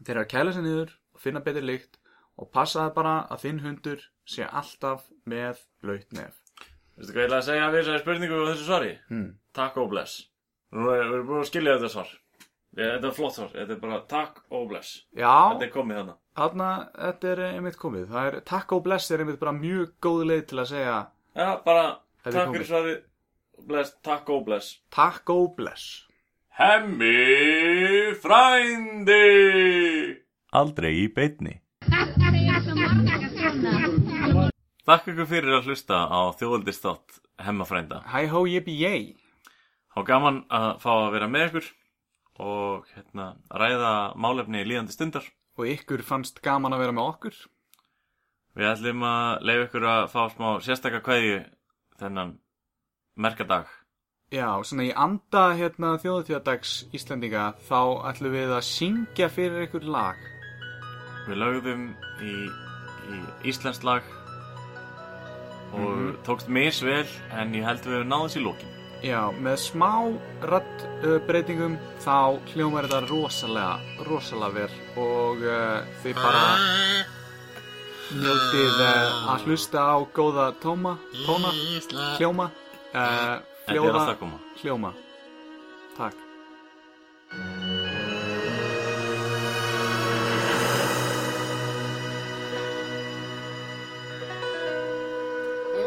Þeir eru að kæla sig niður og finna betri lykt og passaði bara að þinn hundur sé alltaf með blöyt nef. Veistu hvað ég ætla að segja við þessari spurningu og þessu svari? Hmm. Takk og bless. Nú erum við búin að skilja þetta svar. Ég, þetta er flott svar, þetta er bara takk og bless. Já, Þetta er komið þarna. þarna, þetta er einmitt komið. Það er, takk og bless er einmitt bara mjög góð leið til að segja Já, bara Þetta er takk komið. fyrir svarið, bless, takk og bless. takk og bless. Hemmi frændi! Aldrei í beitni. Takk ykkur fyrir að hlusta á þjóðaldistátt Hemma frænda. Hæ hó jippi ég. Há gaman að fá að vera með ykkur og hérna, ræða málefni líðandi stundar. Og ykkur fannst gaman að vera með okkur. Við ætlum að leiða ykkur að fá smá sérstakka kveðju þennan merkadag. Já, svona í anda hérna þjóðutíðadags Íslendinga þá ætlum við að syngja fyrir ykkur lag. Við lögðum í, í Íslands lag og tókst misvel en ég held við náðum sér lókin. Já, með smá rattbreytingum þá hljómar þetta rosalega, rosalega vel og uh, þið bara njótið uh, að hlusta á góða tóma, tóna, hljóma, uh, koma. hljóma. Takk.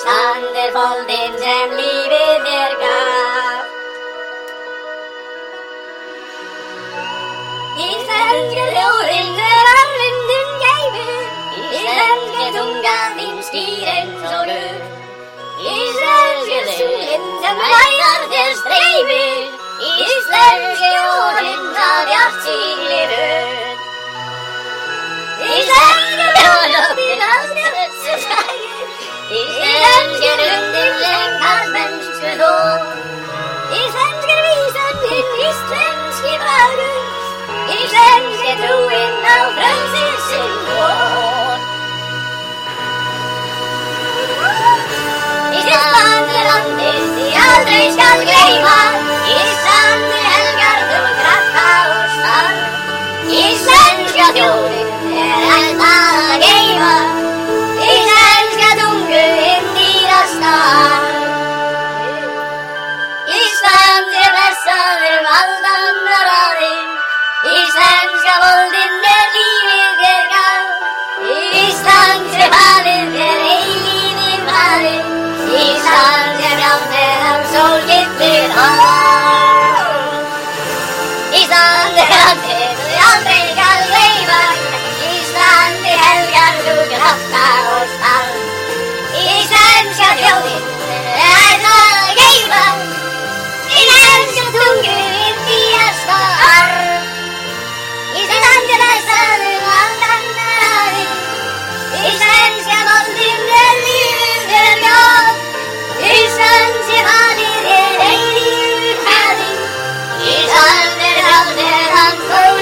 Ísland er foldinn sem lífið þér gaf. Íslenski ljóðinn er alvindun gæfur Íslenski tungan þín skýr eins og guð Íslenski sólinn sem væðar þér streymir Íslenski orðinn það hjátt sín lifur Íslenski ljóðinn aldrei þessu Isen gerund i flengharmens svedon. Isen skrev isen til isländske bröder. Isen skrev troen av frälsningssyn vår. Isen vandrar landet de aldrig skall glömma. Isen det helgar då kratta och stark. Isländska jorden är allt alla gejvar. Sólinn er lífið er gáð Íslands er farið er eilíði maður Íslands er frjátt er á sól getur hálf Íslands er frjátt er þú aldrei kann leifa Íslandi helgar þú grafna og stall Íslenska þjóðinn er það að geifa Þinn helst og tungur er því að starf I'm sorry.